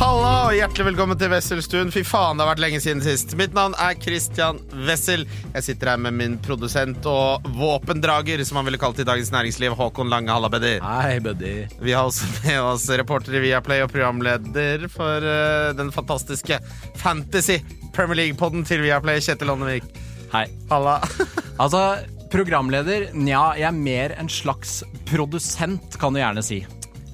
Halla og hjertelig velkommen til Wesselstuen. Fy faen, det har vært lenge siden sist. Mitt navn er Christian Wessel. Jeg sitter her med min produsent og våpendrager, som han ville kalt i Dagens Næringsliv, Håkon Lange. Halla, buddy. Hei, buddy. Vi har også med oss reporter i Viaplay og programleder for uh, den fantastiske Fantasy Premier League-podden til Viaplay, Kjetil Åndevik. Hei. Halla. Altså, programleder Nja, jeg er mer en slags produsent, kan du gjerne si.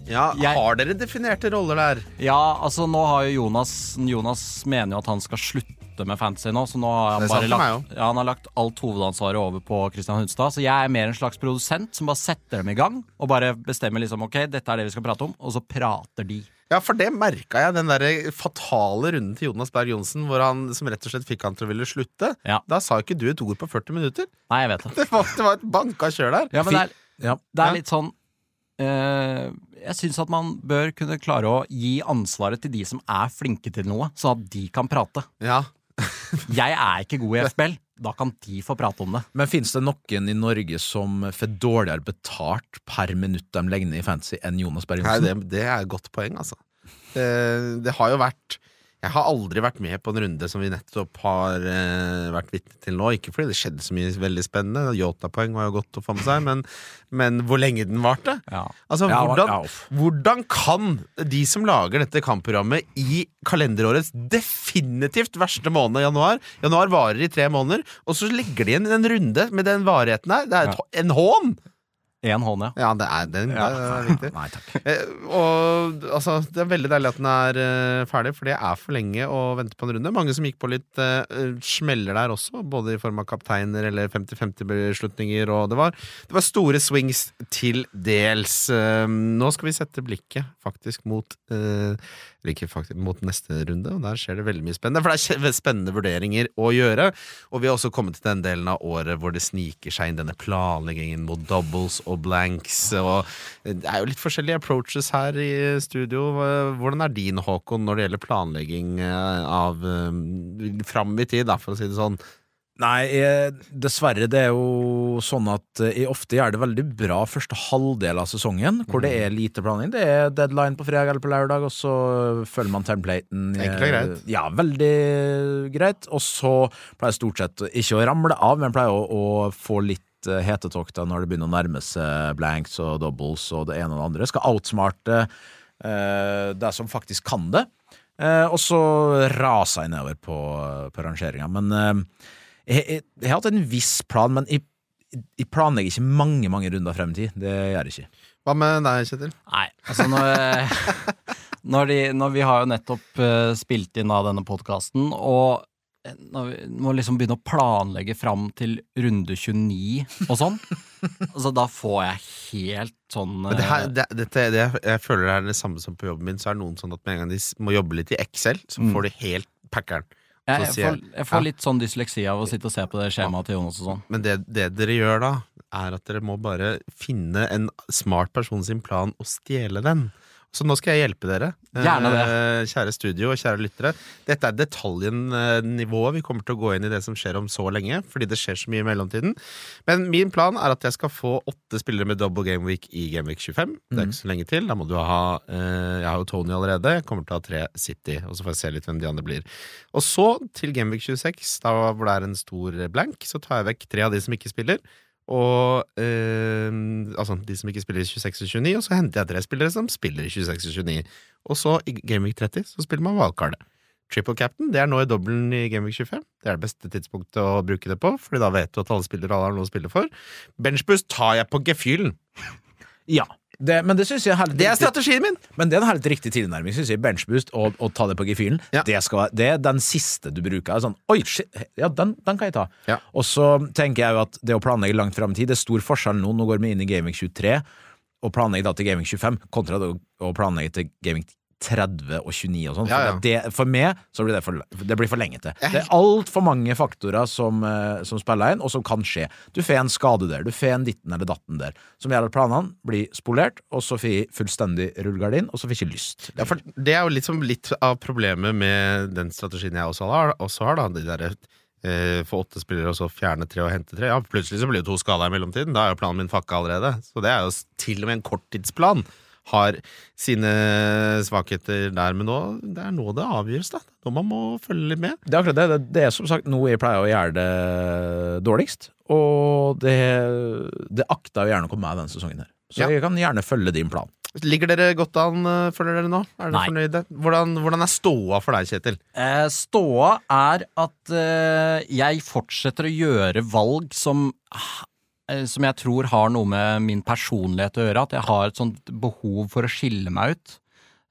Ja, Jeg- Har dere definerte roller der? Ja, altså, nå har jo Jonas Jonas mener jo at han skal slutte med fantasy nå, så nå har han bare lagt, ja, han har lagt alt hovedansvaret over på Christian Hunstad. Så jeg er mer en slags produsent som bare setter dem i gang, og bare bestemmer liksom ok, dette er det vi skal prate om, og så prater de. Ja, for det merka jeg, den der fatale runden til Jonas Berg Johnsen, hvor han som rett og slett fikk han til å ville slutte. Ja. Da sa ikke du et ord på 40 minutter. Nei, jeg vet det. Det var, det var et banka kjør der. Ja, men det er, Ja. det er litt sånn eh, Jeg syns at man bør kunne klare å gi ansvaret til de som er flinke til noe, sånn at de kan prate. Ja. Jeg er ikke god i FBL. Da kan de få prate om det. Men fins det noen i Norge som får dårligere betalt per minutt de legger ned i fantasy enn Jonas Berg Nei, det, det er et godt poeng, altså. Det, det har jo vært Jeg har aldri vært med på en runde som vi nettopp har eh, vært vitne til nå. Ikke fordi det skjedde så mye veldig spennende. Yota-poeng var jo godt å få med seg, men, men hvor lenge den varte. Ja. Altså, Ja, hvordan, ja, hvordan kan de som lager dette kampprogrammet i kalenderårets definitivt verste måned, januar Januar varer i tre måneder, og så legger de igjen en runde med den varigheten her. Det er en hån! Én hånd, ja. Ja, det er, den, det er viktig. Nei takk. Eh, og altså, Det er veldig deilig at den er eh, ferdig, for det er for lenge å vente på en runde. Mange som gikk på litt eh, smeller der også, både i form av kapteiner eller 50-50-beslutninger. Og det var, det var store swings til dels. Eh, nå skal vi sette blikket faktisk mot ikke faktisk, mot neste runde, og der skjer det veldig mye spennende. For det er spennende vurderinger å gjøre. Og vi har også kommet til den delen av året hvor det sniker seg inn denne planleggingen mot doubles og blanks. Og det er jo litt forskjellige approaches her i studio. Hvordan er din, Håkon, når det gjelder planlegging eh, av eh, fram i tid, for å si det sånn? Nei, jeg, dessverre. Det er jo sånn at eh, jeg ofte gjør det veldig bra første halvdel av sesongen, hvor det er lite planlegging. Det er deadline på fredag eller på lørdag, og så følger man templaten. eh, Enkelt og greit. Ja, veldig greit. Og så pleier jeg stort sett ikke å ramle av, men pleier å, å få litt eh, hetetokter når det begynner å nærme seg blanks og doubles og det ene og det andre. Skal outsmarte eh, det som faktisk kan det. Eh, og så raser jeg nedover på, på rangeringa. Men eh, jeg, jeg, jeg har hatt en viss plan, men jeg, jeg planlegger ikke mange mange runder frem i tid. Det gjør jeg ikke. Hva med deg, Kjetil? Nei, altså når, når, de, når vi har jo nettopp eh, spilt inn av denne podkasten, og eh, når vi må liksom begynne å planlegge fram til runde 29 og sånn, altså da får jeg helt sånn Men det her, eh, det, dette, det, jeg føler det er det samme som på jobben min. Så er det noen sånn at med en gang de må jobbe litt i Excel, så Mm. får de helt packeren. Jeg, jeg, får, jeg- jeg får ja. litt sånn dysleksi av å sitte og se på det skjemaet til Jonas og sånn. Men det, det dere gjør da, er at dere må bare finne en smart person sin plan og stjele den. Så nå skal jeg hjelpe dere, eh, kjære studio og kjære lyttere. Dette er detaljnivået. Vi kommer til å gå inn i det som skjer om så lenge, fordi det skjer så mye i mellomtiden. Men min plan er at jeg skal få åtte spillere med double game week i Game Week 25. Det er ikke så lenge til. Da må du ha eh, Jeg har jo Tony allerede. Jeg kommer til å ha tre City, og så får jeg se litt hvem de andre blir. Og så til Game Week 26, da hvor det er en stor blank, så tar jeg vekk tre av de som ikke spiller. Og eh, Altså de som ikke spiller i 26 og 29, og så henter jeg tre spillere som spiller i 26 og 29. Og så i Game Week 30 så spiller man valgkartet. Triple captain det er nå i dobbelen i Game Week 25. Det er det beste tidspunktet å bruke det på, Fordi da vet du at alle spillere alle har noe å spille for. Benchboost tar jeg på gefühlen. Ja, det, men det synes jeg er Det er strategien min! Men det er en helt riktig tilnærming, synes jeg. Benchboost og, og ta det på gefühlen. Ja. Det, skal det er den siste du bruker. Sånn, Oi, shit, ja, den, den kan jeg ta. Ja. Og så tenker jeg jo at det å planlegge langt fram i tid, det er stor forskjell nå. Nå går vi inn i Gaming 23, og planlegge da til Gaming 25, kontra å planlegge til Gaming 30 og 29 og sånn. Ja, ja. For, det, for meg så blir det for, det blir for lenge til. Det er altfor mange faktorer som, eh, som spiller inn, og som kan skje. Du får en skade der, du får en ditten eller datten der, som gjør at planene blir spolert, og så får jeg fullstendig rullegardin, og så får jeg ikke lyst. Ja, for Det er jo liksom litt av problemet med den strategien jeg også har. Også har da, de der, eh, Få åtte spillere og så fjerne tre og hente tre. Ja, Plutselig så blir det to skader i mellomtiden. Da er jo planen min fakka allerede. Så det er jo til og med en korttidsplan. Har sine svakheter der, men nå, det er nå det avgjøres, da. Nå man må følge litt med. Det er akkurat det. Det, det er som sagt noe jeg pleier å gjøre det dårligst, og det, det akter jeg gjerne å komme meg denne sesongen her. Så Ja. jeg kan gjerne følge din plan. Ligger dere godt an, eh, føler dere nå? Er dere Nei. fornøyde? Hvordan, hvordan er ståa for deg, Kjetil? Eh, ståa er at eh, jeg fortsetter å gjøre valg som som jeg tror har noe med min personlighet å gjøre. At jeg har et sånt behov for å skille meg ut.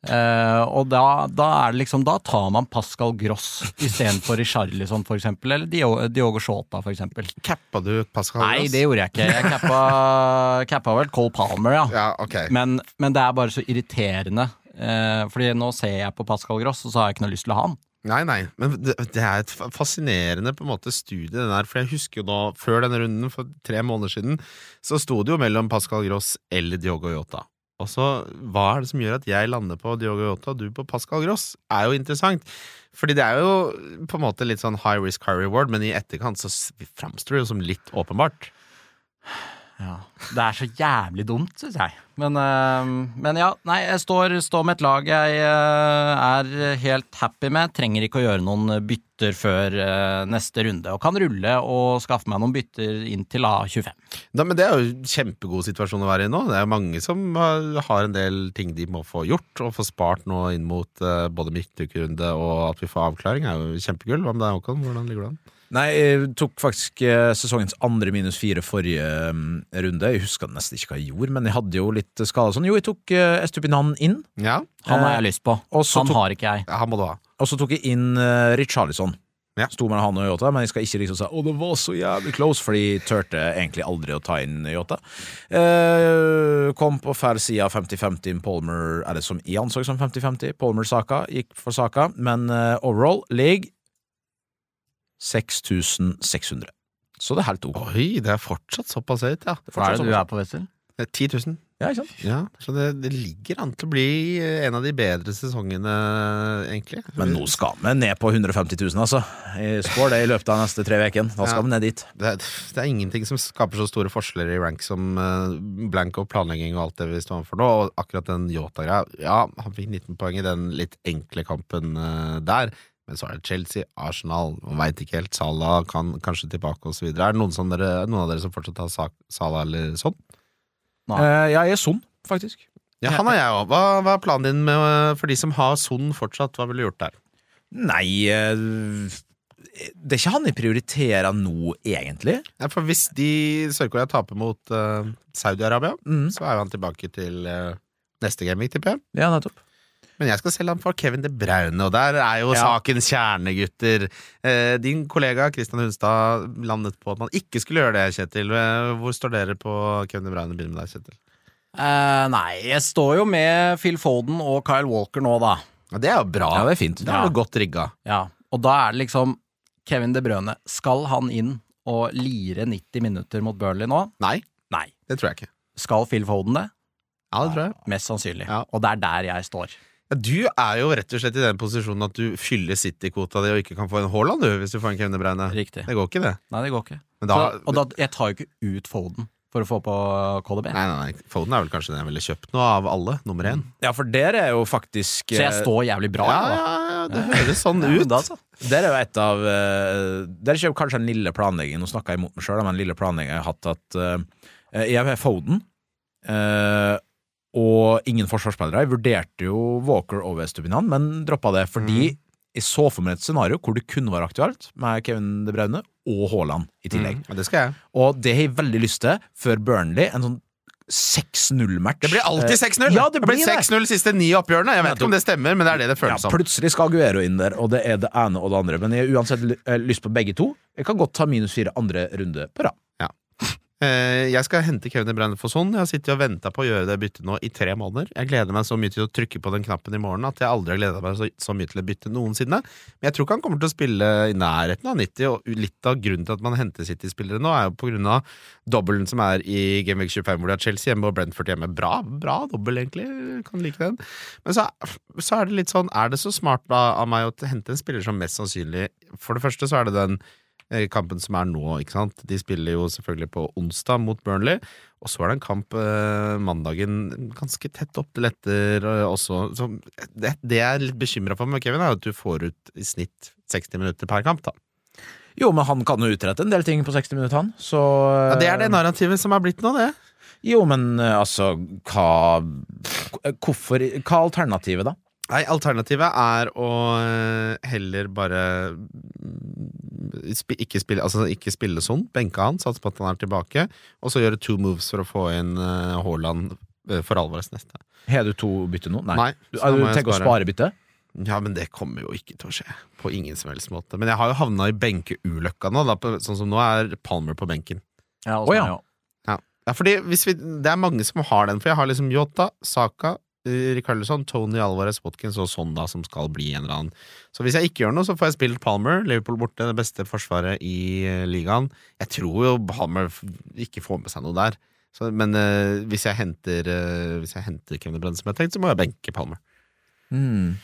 Eh, og da, da er det liksom Da tar man Pascal Gross istedenfor Richarlison, for eksempel. Eller Dio- Diogo Shota, for eksempel. Cappa du Pascal Gross? Nei, det gjorde jeg ikke. Jeg cappa, cappa vel Cole Palmer, ja. Ja, okay. Men, men det er bare så irriterende. Eh, fordi nå ser jeg på Pascal Gross, og så har jeg ikke noe lyst til å ha han. Nei, nei, men det, det er et fascinerende på en måte studie, den der. For jeg husker jo nå, før denne runden, for tre måneder siden, så sto det jo mellom Pascal Gross eller Diogo Jota. Og så, hva er det som gjør at jeg lander på Diogo Jota og du på Pascal Gross? Er jo interessant. Fordi det er jo på en måte litt sånn high risk, high reward, men i etterkant så framstår det jo som litt åpenbart. Ja. Det er så jævlig dumt, syns jeg. Men, eh, men ja, nei, jeg står, står med et lag jeg eh, er helt happy med. Trenger ikke å gjøre noen bytter før eh, neste runde. Og kan rulle og skaffe meg noen bytter inn til A25. Da, men det er jo kjempegod situasjon å være i nå. Det er mange som har en del ting de må få gjort, og få spart nå inn mot både midtukerunde og at vi får avklaring, er jo kjempegull. Hva med deg, Håkon? Hvordan ligger du an? Nei, jeg tok faktisk eh, sesongens andre minus fire forrige mm, runde. Jeg husker nesten ikke hva jeg gjorde, men jeg hadde jo litt skade sånn. Jo, jeg tok Estupinan inn, Ja, Han har Eh, jeg lyst på. og Han tok- har ikke jeg. ja han må du ha. og så tok jeg inn Richarlison. Ja. Sto mellom han og Yota, men jeg skal ikke liksom si å, det var så jævlig close, for de turte egentlig aldri å ta inn Yota. Eh, kom på fær side av 50-50 Palmer, er det som jeg anså som 50-50? Palmer-saka gikk for saka, men eh, overall ligger 6600. Så det er helt ok. Oi, det er fortsatt såpass høyt, ja. Hva er det du er på, Wessel? Det er 10 000. Ja, ikke sant? Ja, så det, det ligger an til å bli eh, en av de bedre sesongene, egentlig. Men nå skal vi ned på 150 000, altså. Spår det i løpet av neste tre uker. Da skal Ja. vi ned dit. det, er- det er ingenting som skaper så store forskjeller i rank som uh, blank og planlegging og alt det vi står overfor nå. Og akkurat den Yota-greia Ja, han fikk 19 poeng i den litt enkle kampen eh, der. Men så er det Chelsea, Arsenal, man veit ikke helt. Salah kan kanskje tilbake osv. Er det noen, som dere, noen av dere som fortsatt har sak, Salah eller sånn? Nei. Eh, jeg er sånn, faktisk. Ja, han er jeg òg. Hva, hva er planen din med, for de som har Son fortsatt? Hva ville du gjort der? Nei eh, Det er ikke han jeg prioriterer nå, egentlig. Ja, for hvis de Sør-Korea taper mot uh, Saudi-Arabia, Mm. så er jo han tilbake til uh, neste game, tipper jeg. Ja, nettopp. Men jeg skal selge han for Kevin De Braune, og der er jo Ja. sakens kjerne, gutter. Eh, din kollega Kristian Hunstad landet på at man ikke skulle gjøre det, Kjetil. Eh, Hvor står dere på Kevin De Braune? Begynner med deg, Kjetil. Eh, nei, jeg står jo med Phil Foden og Kyle Walker nå, da. Ja, det er jo bra. Ja, det er fint. Da er du godt rigga. Ja, og da er det liksom Kevin De Brøne. Skal han inn og lire 90 minutter mot Burnley nå? Nei, Nei. det tror jeg ikke. Skal Phil Foden det? Ja, det tror jeg. Mest sannsynlig. Ja. Og det er der jeg står. Ja, du er jo rett og slett i den posisjonen at du fyller City-kvota di og ikke kan få en Haaland, du, hvis du får en Kevin De Braune. Riktig. Det går ikke, det. Nei, det går ikke. Men da, Så, og da, jeg tar jo ikke ut Foden for å få på KDB. Nei, nei, nei. Foden er vel kanskje den jeg ville kjøpt nå, av alle. Nummer én. Ja, for dere er jo faktisk Så jeg står jævlig bra. Ja, da. ja, ja, det høres sånn ut. da så. Dere er jo et av Dere kjøper er kanskje den lille planleggingen Nå snakka jeg imot meg sjøl, men den lille planleggingen jeg har hatt at uh, Jeg har Foden eh, og ingen forsvarsspillere. Jeg vurderte jo Walker over Estupinan, men droppa det fordi jeg så for meg et scenario hvor det kunne være aktuelt med Kevin De Braune og Haaland i tillegg. Mm, ja, det skal jeg. Og det har jeg veldig lyst til før Burnley. En sånn 6-0-match. Det blir alltid 6-0! Ja, det blir blir 6-0 siste ni oppgjørene. Jeg vet ikke om det stemmer, men det er det det føles som. plutselig skal Aguero inn der, og det er det ene og det andre. Men jeg har uansett eh, lyst på begge to. Jeg kan godt ta minus fire andre runde på rad. Eh, Jeg skal hente Kevin Bruyne sånn. Jeg har sittet og venta på å gjøre det byttet nå i tre måneder. Jeg gleder meg så mye til å trykke på den knappen i morgen at jeg aldri har gleda meg så, mye til å bytte noensinne. Men jeg tror ikke han kommer til å spille i nærheten av 90, og litt av grunnen til at man henter City-spillere nå, er jo på grunn av dobbelen som er i Game Week 25, hvor de har Chelsea hjemme og Brentford hjemme. Bra, bra dobbel, egentlig. Kan like den. Men så, så er det litt sånn, er det så smart da av meg å hente en spiller som mest sannsynlig For det første så er det den kampen som er nå, ikke sant. De spiller jo selvfølgelig på onsdag mot Burnley. Og så er det en kamp eh, mandagen ganske tett opp til etter eh, også. Så det, det jeg er litt bekymra for med Kevin, er at du får ut i snitt 60 minutter per kamp. da Jo, men han kan jo utrette en del ting på 60 minutter, han. Så ja, Det er det narrativet som er blitt nå, det. Jo, men eh, altså Hva Hvorfor Hva er alternativet, da? Nei, alternativet er å eh, heller bare sp ikke spille, altså ikke spille sånn, benke han, satse på at han er tilbake, og så gjøre two moves for å få inn eh, Haaland eh, for alvores neste. Har du to bytte nå? Nei. Nei, Du, er du tenker å spare. bytte? Ja, men det kommer jo ikke til å skje. På ingen som helst måte. Men jeg har jo havna i benkeulykka nå. Da, på, sånn som nå er Palmer på benken. Ja, også, oh, ja. Ja, ja fordi hvis vi, Det er mange som har den, for jeg har liksom Yota, Saka, eh, Tony Alvarez, Watkins og Sonda som skal bli en eller annen. Så hvis jeg ikke gjør noe, så får jeg spilt Palmer. Liverpool borte, det beste forsvaret i eh, ligaen. Jeg tror jo Palmer ikke får med seg noe der. Så, men uh, hvis, jeg henter, uh, hvis jeg henter Kevin Brenn som jeg har tenkt, så må jeg benke Palmer. Mm.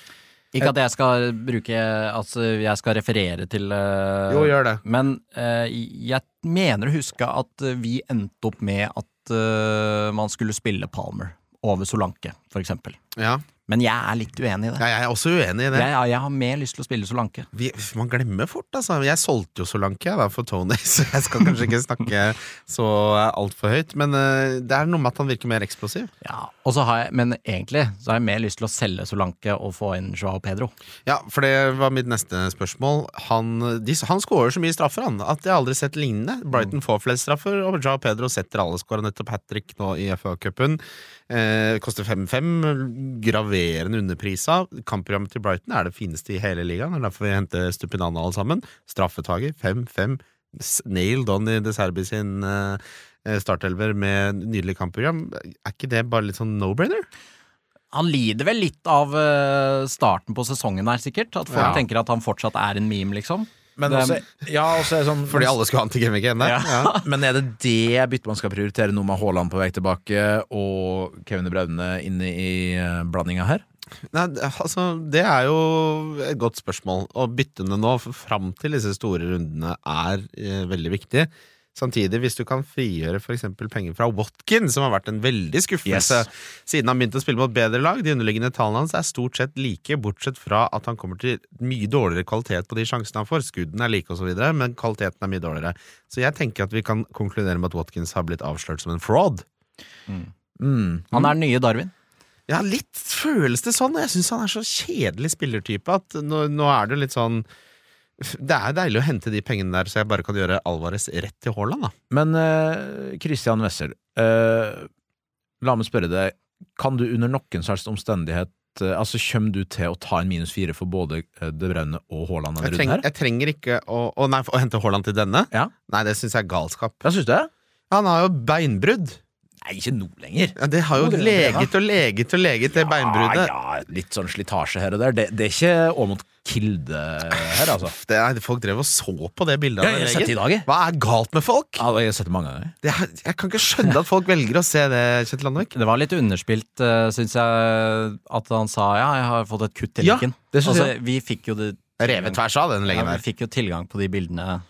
Ikke at jeg skal bruke Altså, jeg skal referere til uh, Jo, gjør det. Men jeg mener å huske at vi endte opp med at man skulle spille Palmer over Solanke, eksempel. Ja. Men jeg er litt uenig i det. ja, jeg er også uenig i det. Jeg, jeg har mer lyst til å spille Solanke. Vi, man glemmer fort, altså. Jeg solgte jo Solanke da, for Tony, så jeg skal kanskje ikke snakke så altfor høyt. Men uh, det er noe med at han virker mer eksplosiv. Ja, og så har jeg, Men egentlig så har jeg mer lyst til å selge Solanke og få inn Joao Pedro. Ja, for det var mitt neste spørsmål. Han, de, han skårer så mye straffer, han, at jeg har aldri sett lignende. Brighton får flest straffer, og Joao Pedro setter alle. Skåra nettopp hat trick nå i FA-cupen. Eh, koster 5-5. Graverende underprisa. Kampprogrammet til Brighton er det fineste i hele ligaen. Det er derfor vi henter Stupinana alle sammen. Straffetaker 5-5. Nailed on i De Serbi sin eh, startelver med nydelig kampprogram. Er ikke det bare litt sånn no-brainer? Han lider vel litt av eh, starten på sesongen her, sikkert. At folk Ja. tenker at han fortsatt er en meme, liksom. Men også, ja, også er sånn Fordi alle skulle ha antigemikk ennå? Ja. Men er det det byttet man skal prioritere nå med Haaland på vei tilbake og Kevin De Braune inne i eh, blandinga her? Nei, det- altså, det er jo et godt spørsmål. Og byttene nå fram til disse store rundene er eh, veldig viktig. Samtidig, hvis du kan frigjøre for eksempel penger fra Watkins, som har vært en veldig skuffelse Yes. siden han begynte å spille mot bedre lag De underliggende tallene hans er stort sett like, bortsett fra at han kommer til mye dårligere kvalitet på de sjansene han får. Skuddene er like osv., men kvaliteten er mye dårligere. Så jeg tenker at vi kan konkludere med at Watkins har blitt avslørt som en fraud. Mm. Han er den nye Darwin. Ja, litt føles det sånn. og Jeg syns han er så kjedelig spillertype at nå, nå er det litt sånn Det er deilig å hente de pengene der, så jeg bare kan gjøre Alvarez rett til Haaland, da. Men uh, Christian Wessel, uh, la meg spørre deg, kan du under noen særlig omstendighet uh, Altså, Kommer du til å ta en minus fire for både De Braune og Haaland Jeg, treng, her? jeg trenger ikke å, å, nei, å hente Haaland til denne. Ja. Nei, det syns jeg er galskap. Syns du det? Han har jo beinbrudd. Nei, ikke nå lenger. Ja, det har jo leget og leget og leget, det beinbruddet. Ja, ja, litt sånn slitasje her og der. Det, det er ikke Aamodt Kilde her, altså. Det er, folk drev og så på det bildet. Ja, jeg har sett i dag, jeg. Hva er galt med folk? Ja, jeg har sett det mange ganger. Det er, jeg kan ikke skjønne at folk velger å se det, Kjetil Landvik. Det var litt underspilt, uh, syns jeg, at han sa ja, jeg har fått et kutt Ja, leggen. Ja, altså, vi fikk jo det Revet tvers av, den ja, legen vi fikk jo tilgang på de bildene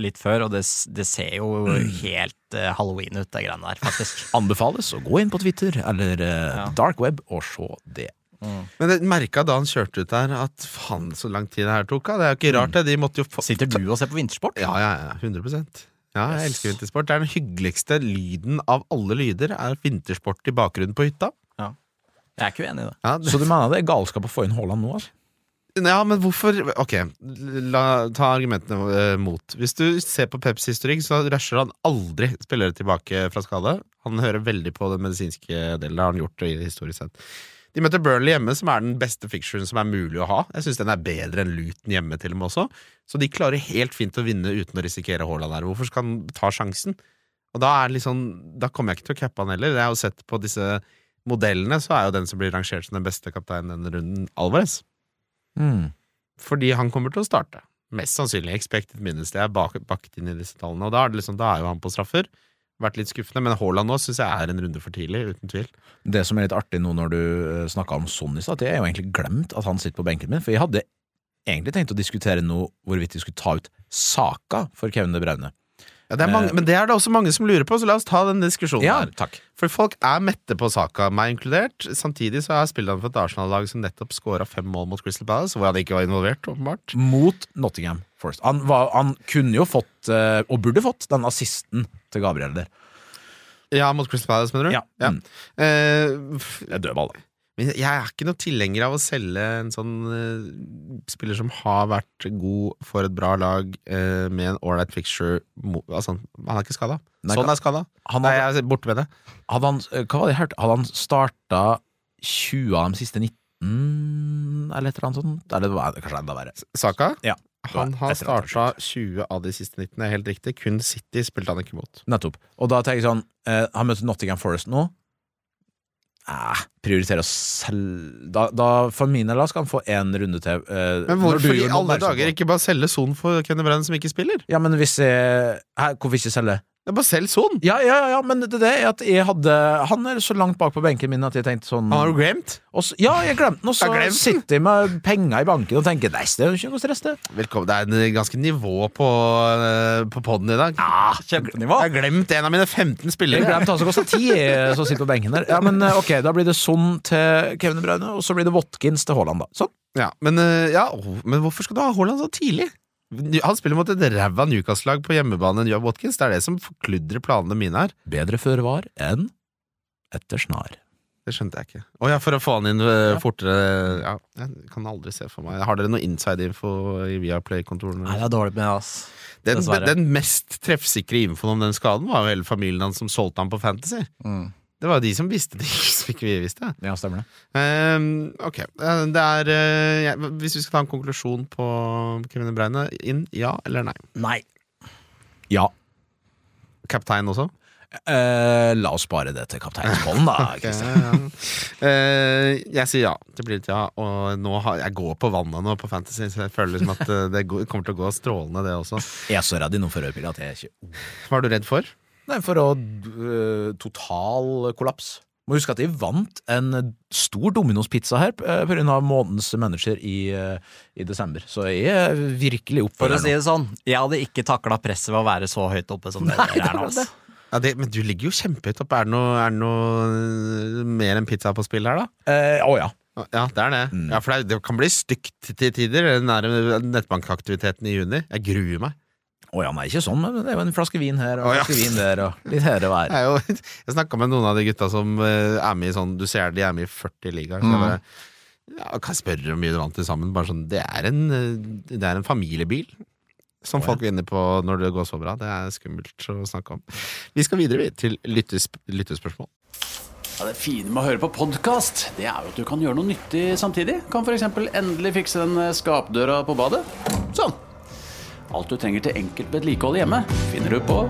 litt før, og det, det ser jo helt uh, halloween ut, det greiene der, faktisk. Anbefales å gå inn på Twitter eller uh, Ja. dark web og se det. Men jeg merka da han kjørte ut der, at faen så lang tid det her tok. Det er jo ikke rart, det. De måtte jo få Sitter du og ser på vintersport? Ja, ja, ja. 100 Ja, jeg elsker vintersport. Det er den hyggeligste lyden av alle lyder, er vintersport i bakgrunnen på hytta. Ja. Jeg er ikke uenig i det. Ja, det, Så du mener det er galskap å få inn Haaland nå, altså? ja men hvorfor Ok, la, ta argumentene uh, mot. Hvis du ser på Peps historikk, så rusher han aldri spillere tilbake fra skade. Han hører veldig på den medisinske delen, det har han gjort i historisk sett. De møter Burnley hjemme, som er den beste fictionen som er mulig å ha. Jeg syns den er bedre enn Luton hjemme, til og med også. Så de klarer helt fint å vinne uten å risikere Haaland her. Hvorfor skal han ta sjansen? Og da er det liksom Da kommer jeg ikke til å cappe han heller. Jeg har jo sett på disse modellene, så er jo den som blir rangert som den beste kapteinen denne runden, Alvarez. Mm. Fordi han kommer til å starte. Mest sannsynlig. Expected minus. Det er bak, bakt inn i disse tallene. Og da er, det liksom, da er jo han på straffer. Vært litt skuffende. Men Haaland nå syns jeg er en runde for tidlig, uten tvil. Det som er litt artig nå når du snakka om Son i stad, jeg er jo egentlig glemt at han sitter på benken min. For jeg hadde egentlig tenkt å diskutere nå hvorvidt vi skulle ta ut Saka for Kevin De Braune. Ja, det mange, Eh. men det er det også mange som lurer på, så la oss ta den diskusjonen Ja, her. takk. For folk er mette på saka, meg inkludert. Samtidig så har spillerne for et Arsenal-lag som nettopp scora fem mål mot Crystal Palace, hvor han ikke var involvert, åpenbart. Mot Nottingham Forest. Han, var, han kunne jo fått, eh, og burde fått, den assisten til Gabriel der. Ja, mot Crystal Palace, mener du? Ja. Mm. Eh, Det er dødball. Men jeg er ikke noe tilhenger av å selge en sånn uh, spiller som har vært god for et bra lag uh, med en ålreit fixture altså, Han er ikke skada. Sånn er skada. Nei, jeg er borte med det. hadde han, eh, hva var det jeg hørte? Hadde han starta 20 av de siste 19, eller et eller annet sånt? Eller det kanskje enda verre. Saka? Ja. Han har starta 20 av de siste 19, er helt riktig. Kun City spilte han ikke mot. Nettopp. Og da tenker jeg sånn eh, Han møter Nottingham Forest nå. Eh, prioritere å selge da, da For min del skal han få én runde til. eh, Men hvorfor i alle dager ikke bare selge Son for Kenny Brenn som ikke spiller? Ja, men hvis jeg her, Hvorfor ikke selge? Det bare selg Son! Ja, ja, ja, men det, det er at jeg hadde Han er så langt bak på benken min at jeg tenkte sånn har du glemt? og så, Ja, jeg glemte den, og så sitter jeg med penger i banken og tenker Nei, det er jo ikke noe stress, det. Velkommen. Det er en ganske nivå på, uh, på poden i dag. Kjempenivå. Jeg har glemt en av mine 15 spillere. Jeg glemte han som kosta ti, eh, som sitter på benken der. Ja, men eh, ok, da blir det Son til Kevin Braune, og så blir det Watkins til Haaland, da. Sånn. Ja, men, ja, men hvorfor skal du ha Haaland så tidlig? Han spiller mot et ræva Newcastle-lag på hjemmebane enn Joe Watkins. Det er det som forkludrer planene mine her. Bedre føre var enn etter snar. Det skjønte jeg ikke. Å ja, for å få han inn uh, fortere Ja, jeg kan aldri se for meg. Har dere noe inside-info i Viaplay-kontorene? Nei, det er dårlig med det, ass. Den, Dessverre. den mest treffsikre infoen om den skaden var jo hele familien hans som solgte han på Fantasy. Mm. Det var de som visste det, som ikke vi visste. Ja, stemmer det. Um, ok, Eh, det er uh, ja, Hvis vi skal ta en konklusjon på Kevin Breine, inn ja eller nei? Nei. Ja. Kaptein også? Uh, la oss spare det til kapteinspollen, da. okay, ja. uh, jeg sier ja. Det blir litt ja. Og nå har, jeg går på vannet nå på Fantasy, så jeg føler liksom at eh, det går, kommer til å gå strålende, det også. Jeg er så redd i noen førerbil at jeg ikke Hva er du redd for? Nei, for å øh, total kollaps. Må huske at de vant en stor Domino's-pizza her pga. grunn av månedens manager i, eh, i desember. Så jeg er virkelig oppe For å si det sånn, jeg hadde ikke takla presset ved å være så høyt oppe som dere er nå. ass. Ja, det, men du ligger jo kjempehøyt oppe. Er det noe, er det noe eh, mer enn pizza på spill her, da? Eh, Å ja. Ja, det er det. Mm. Ja, For det, det kan bli stygt til tider, den nære nettbankaktiviteten i juni. Jeg gruer meg. Å ja, nei, ikke sånn, men det er jo en flaske vin her og en en ja. flaske vin der og litt her og her. Jeg, er jo, jeg snakka med noen av de gutta som eh, er med i sånn Du ser de er med i 40 ligaer. Så Mm. bare ja, Kan jeg spørre hvor mye du vant til sammen? Bare sånn, det, er en, eh, det er en familiebil. Som folk ja. folk vinner på når det går så bra. Det er skummelt å snakke om. Vi skal videre til lyttes, lyttespørsmål. Ja, det fine med å høre på podkast, det er jo at du kan gjøre noe nyttig samtidig. Kan f.eks. endelig fikse den eh, skapdøra på badet. Sånn. Alt du trenger til enkelt vedlikehold hjemme, finner du på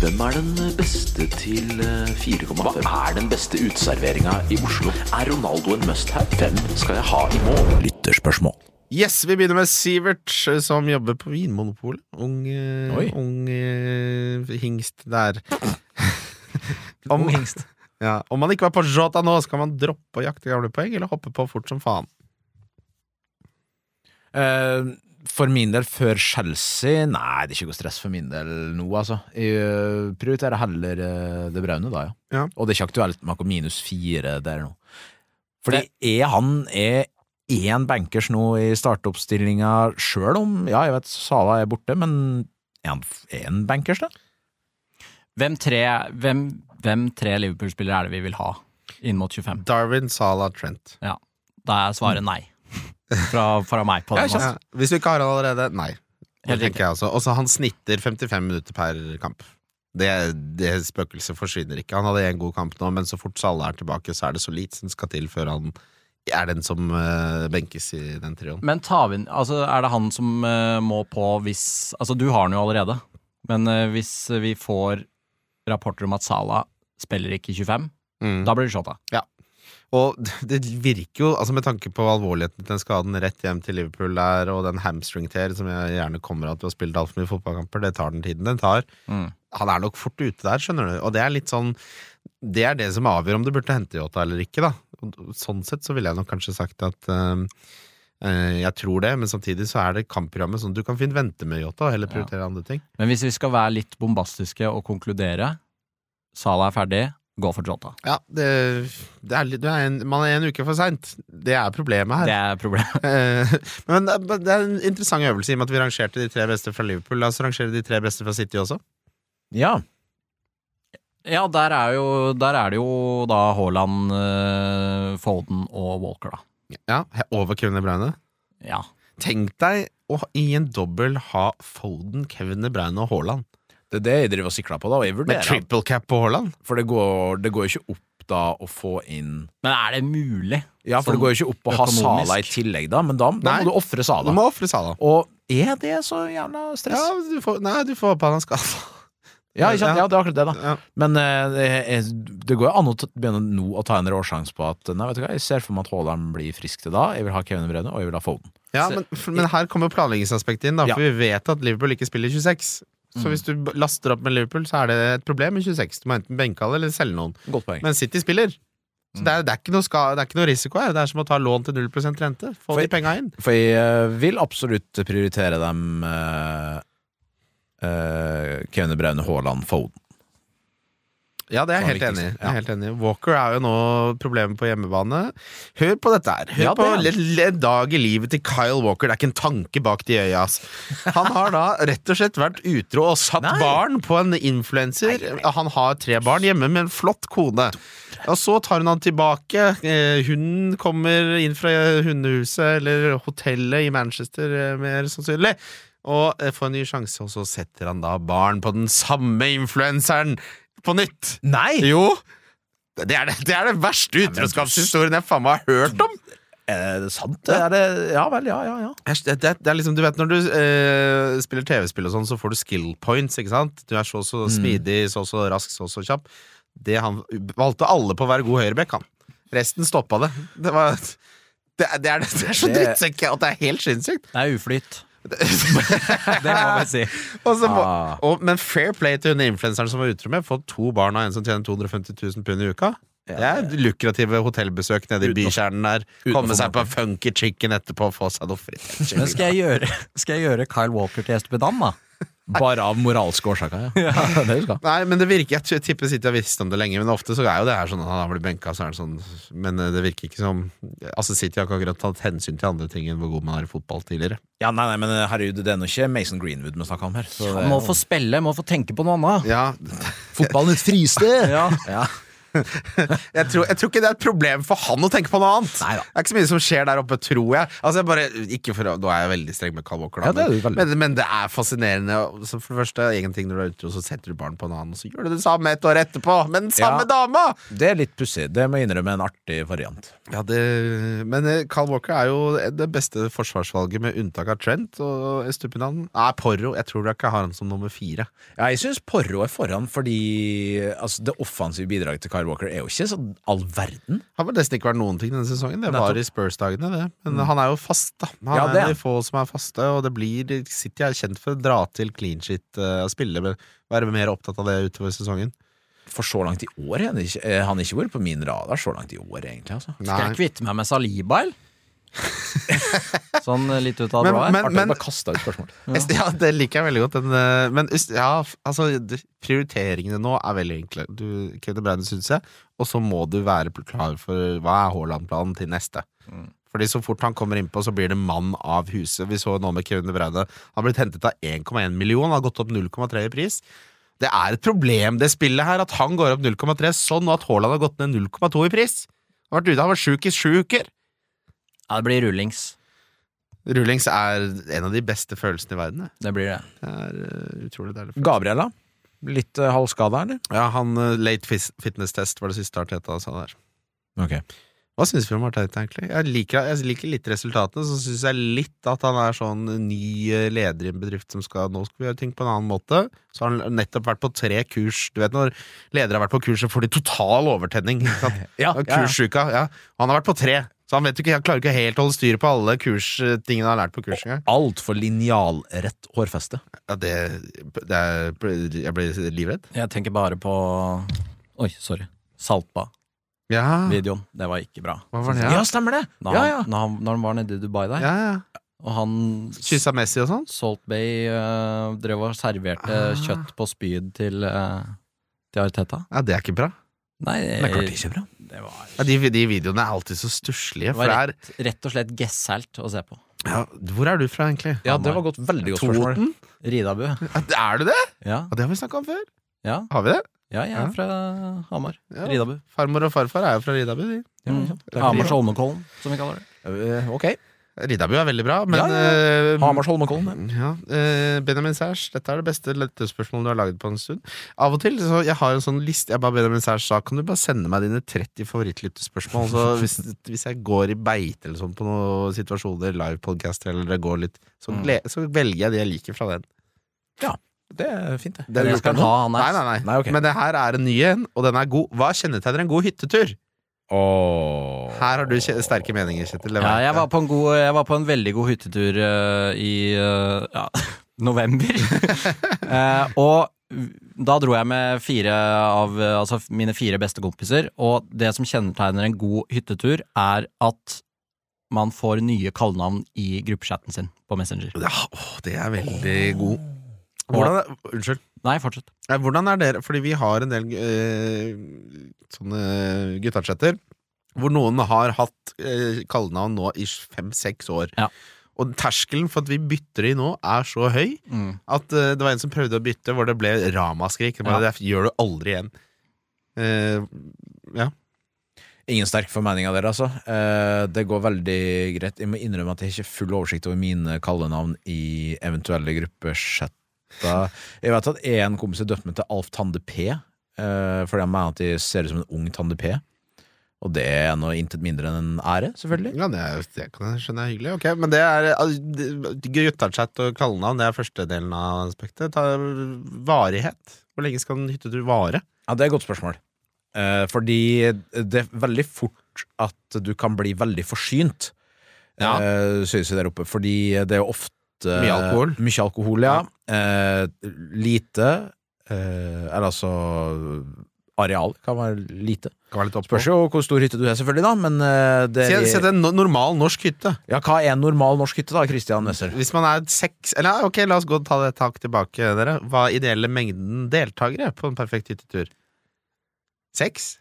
Hvem er den beste til 4,5? Hva er den beste uteserveringa i Oslo? Er Ronaldo en must-have? Hvem skal jeg ha i mål? Lytterspørsmål. Yes, vi begynner med Sivert, eh, som jobber på Vinmonopolet. Ung, eh, Oi. ung eh, hingst der. om, hingst. Ja, om man ikke var på Jota nå, skal man droppe å jakte gamle poeng, eller hoppe på fort som faen? Eh, for min del før Chelsea Nei, det er ikke noe stress for min del nå, altså. Jeg eh, prioriterer heller eh, det braune, da, ja. Ja. Og det er ikke aktuelt med noe minus fire der nå. Fordi er han er én bankers nå i startoppstillinga, sjøl om ja, jeg vet Sala er borte, men er han én bankers, da? Hvem tre, hvem, hvem tre Liverpool-spillere er det vi vil ha inn mot 25? Darwin, Sala, Trent. Ja, Da er svaret nei. Fra, fra meg på den. Ja, hvis du ikke har han allerede, nei. Det tenker jeg også. Han snitter 55 minutter per kamp. Det, det spøkelset forsvinner ikke. Han hadde en god kamp nå, men så fort Salah er tilbake, så er det så lite som skal til før han er den som uh, benkes i den trioen. Men Tavin, altså, er det han som uh, må på hvis Altså, du har han jo allerede, men uh, hvis vi får rapporter om at Salah spiller ikke 25, Mm. da blir det shota. Og det virker jo, altså med tanke på alvorligheten til den skaden rett hjem til Liverpool der, og den hamstring-tear som jeg gjerne kommer av at du har spilt altfor mye fotballkamper, det tar den tiden den tar. Mm. Han er nok fort ute der, skjønner du. Og det er litt sånn Det er det som avgjør om du burde hente Yota eller ikke, da. Og sånn sett så ville jeg nok kanskje sagt at eh, jeg tror det, men samtidig så er det kampprogrammet sånn du kan fint vente med Yota og heller prioritere andre ting. Men hvis vi skal være litt bombastiske og konkludere Sala er ferdig, gå for Jota. Ja, det, det er litt, det er en, man er en uke for seint. Det er problemet her. Det er problemet. Eh, Men det er- er en interessant øvelse i og med at vi rangerte de tre beste fra Liverpool. La oss rangere de tre beste fra City også. Ja. Ja, der er, jo, der er det jo da Haaland, eh, Foden og Walker, da. Ja, Over Kevin De Bruyne. Ja. Tenk deg å i en dobbel ha Foden, Kevin De Bruyne og Haaland. Det er det jeg driver og sikler på, da. Og jeg Med vurderer triple cap på Haaland. For det går, det går jo ikke opp da å få inn Men er det mulig? Ja, for Sånn det går jo ikke opp å ha økonomisk. Sala i tillegg, da, men da, da Nei. må du ofre Du Sala. må ofre Salah. Og er det så jævla stress? Ja, du får, nei, du får på han skada. Ja, ikke sant? ja, det er akkurat det, da. Ja. Men eh, det, er, det går jo an å ta- begynne nå å ta en råsjanse på at Nei, vet du hva, jeg ser for meg at Haaland blir frisk til da. Jeg vil ha Kevin De og jeg vil ha Foden. Ja, men, for- men her kommer planleggingsaspektet inn, da, for vi vet at Liverpool ikke spiller 26. Så hvis du laster opp med Liverpool, så er det et problem med 26. Du må enten benke alle eller selge noen. Men City spiller. Så det er, det, er ska, det er ikke noe risiko her. Det er som å ta lån til 0% rente. Få For- de penga inn. For jeg eh, vil absolutt prioritere dem uh, uh, Kevin Braune Haaland, Foden. Ja, det er jeg helt enig i. Ja. helt enig. Walker er jo nå problemet på hjemmebane. Hør på dette her. Hør Ja, på det le- en dag i livet til Kyle Walker. Det er ikke en tanke bak de øya, ass. Han har da rett og slett vært utro og satt Nei. barn på en influenser. Han har tre barn hjemme med en flott kone. Og så tar hun han tilbake. Eh, Hunden kommer inn fra hundehuset eller hotellet i Manchester, eh, mer sannsynlig. Og eh, får en ny sjanse, og så setter han da barn på den samme influenseren på nytt. Nei! Jo! Det er det, det, er det verste utroskapshistorien jeg faen meg har hørt om! Er det sant? Er det, ja vel, ja, ja, ja. Det, det, det er liksom, du vet Når du eh, spiller TV-spill, og sånn så får du skill points. ikke sant? Du er så så smidig, så så rask, så så kjapp. Det han valgte alle på å være god høyrebekk, han. Resten stoppa det. Det var det, er- det, er, det er så drittsekk at det er helt sinnssykt. Det er uflyt. det må vi si. Og så må, Ah. og, men fair play til hun influenseren som var utro med. Fått to barn av en som tjener 250 000 pund i uka. Det er lukrative hotellbesøk nede i bykjernen der. Komme seg på funky chicken etterpå og få seg noe fritt. Men skal jeg gjøre, skal jeg gjøre Kyle Walker til Espedan, da? Bare av moralske årsaker, ja. det skal. Nei, men det virker Jeg tipper City har visst om det lenge, men ofte så er jo det her sånn at han blir benka, så er det sånn Men eh, det virker ikke som Altså, City har ikke akkurat tatt hensyn til andre ting enn hvor god man er i fotball tidligere. Ja, nei, nei, men herregud, det er nå ikke Mason Greenwood vi snakker om her. Så det, Må få spille, må få tenke på noe annet. Ja, Fotballen et fristed! Ja. Ja. jeg tror, jeg tror ikke det er et problem for han å tenke på noe annet. Neida. Det er ikke så mye som skjer der oppe, tror jeg. Altså, jeg bare, ikke for, Nå er jeg veldig streng med Carl Walker, da, Ja, det men, men, det er fascinerende. Så for det første, en ting når du er ute, så setter du barn på en annen, og så gjør du det samme et år etterpå, med den samme Ja. dama! Det er litt pussig. Det må jeg innrømme en artig variant. Ja, det, men eh, Carl Walker er jo det beste forsvarsvalget, med unntak av Trent og Estupinan. Nei, Porro. Jeg tror jeg ikke har han som nummer fire. Ja, jeg syns Porro er foran fordi altså, det offensive bidraget til Kyle Walker er jo ikke sånn all verden. Har vel nesten ikke vært noen ting denne sesongen. Det var i Spurs-dagene, det. Men han er jo fast, da. Han Ja, er en av de få som er faste, og det blir City er kjent for å dra til clean shit uh, og spille, men være mer opptatt av det utover sesongen. For så langt i år han ikke, han ikke vært på min radar så langt i år, egentlig. Altså. Skal jeg kvitte meg med Saliba, eller? sånn eh, litt ut av det blå her. men- Artig å bare kaste ut spørsmål. Ja, det liker jeg veldig godt. Den, eh, men ja, altså, prioriteringene nå er veldig enkle. Du, Kevin De syns jeg. Og så må du være klar for hva er Haaland-planen til neste. Fordi så fort han kommer innpå, så blir det mann av huset. Vi så nå med Kevin De Bruyne. Han har blitt hentet av 1,1 million, har gått opp 0,3 i pris. Det er et problem, det spillet her, at han går opp 0,3 sånn, og at Haaland har gått ned 0,2 i pris. Han har vært ute, han har vært sjuk i sju uker. Ja, det blir rullings. Rullings er en av de beste følelsene i verden. det. Det blir det. Det er eh, utrolig deilig. Gabriella? Litt uh, halvskada, eller? Ja, han uh, late fitness test var det siste Arteta sa der. Ok. Hva syns vi om Arteta, egentlig? Jeg liker, jeg liker litt resultatene, så syns jeg litt at han er sånn ny leder i en bedrift som skal Nå skal vi gjøre ting på en annen måte. Så har han nettopp vært på tre kurs. Du vet når ledere har vært på kurs, så får de total overtenning. ja? Ja, Og Ja. Han har vært på tre. Så han vet jo ikke, han klarer ikke helt å holde styr på alle kurstingene han har lært på kurs engang. Altfor linjalrett hårfeste. Ja, det, det er, jeg blir livredd. Jeg tenker bare på Oi, sorry. Saltba-videoen. Det var ikke bra. hva var det? Ja, Ja, stemmer det! Når, Ja, han, ja. Når, han, når han var nede i Dubai der, ja, ja. og han Kyssa Messi og sånn? Salt Bay eh, drev og serverte Ah. kjøtt på spyd til, uh, til Arteta. Ja, det er ikke bra. Nei, Det er klart det ikke er bra. det var, Ja, de, de videoene er alltid så stusslige. det var rett, rett og slett gesselt å se på. ja, Hvor er du fra, egentlig? Ja, det var godt, veldig godt spørsmål. Toten? Ridabu. Er du det? Ja, Og det har vi snakka om før. ja, Har vi det? ja, jeg er Ja. fra Hamar. Ja. Ridabu. Farmor og farfar er jo fra Ridabu. De. Mm. Hamars. Holmenkollen, som vi kaller det. Eh, Ok. Ridabu er veldig bra, men Ja, ja. Hamars Holmenkollen. Ja, eh, Benjamin Sæsj, dette er det beste lettespørsmålet du har laget på en stund. Av og til, så Jeg har en sånn liste. Jeg ba Benjamin Sæsj sa Kan du bare sende meg dine 30 favorittlyttespørsmål? Så hvis, hvis jeg går i beite eller sånn på noen situasjoner, livepodcaster eller det går litt, så, Mm. så velger jeg det jeg liker fra den. Ja, Det er fint, det. Den den skal ha Nei, nei, nei. Nei, okay. Men det her er en ny en, og den er god. Hva kjennetegner en god hyttetur? Åh. Her har du sterke meninger, Kjetil. Ja, jeg var, på en god, jeg var på en veldig god hyttetur uh, i uh, ja, november. uh, og da dro jeg med fire av altså mine fire beste kompiser, og det som kjennetegner en god hyttetur, er at man får nye kallenavn i gruppechatten sin på Messenger. Ja, åh, det er veldig god. Hvordan, unnskyld. Nei, fortsett. Hvordan er dere Fordi vi har en del eh, sånne guttachatter hvor noen har hatt eh, kallenavn nå i fem-seks år. Ja. Og terskelen for at vi bytter de nå, er så høy at eh, det var en som prøvde å bytte, hvor det ble ramaskrik. Det bare, Det gjør du aldri igjen. Eh, ja. Ingen sterk formening av dere, altså. Eh, det går veldig greit. Jeg må innrømme at jeg har ikke full oversikt over mine kallenavn i eventuelle gruppechatter. Jeg vet at en kompis er døpt med til Alf Tande P, eh, fordi han mener at de ser ut som en ung Tande P. Og det er noe intet mindre enn en ære, selvfølgelig. ja, det, er, det kan jeg skjønne er hyggelig. Ok, Men det er guttachat og kallenavn, det er første delen av aspektet. Ta, varighet. Hvor lenge skal en hyttetur vare? Ja, det er et godt spørsmål. Eh, fordi det er veldig fort at du kan bli veldig forsynt, Ja. eh, synes vi der oppe. Fordi det er jo ofte Mye alkohol. Mye alkohol, ja. Eh, lite eh, Eller altså Areal kan være lite. Kan være litt. Spørs jo hvor stor hytte du har, selvfølgelig, da, men eh, det Se, se en no- normal norsk hytte. Ja, hva er en normal norsk hytte, da, Christian Nesser? Hvis man er seks Eller ok, la oss gå og ta det et tak tilbake, dere. Hva er ideelle mengden deltakere på en perfekt hyttetur? Seks?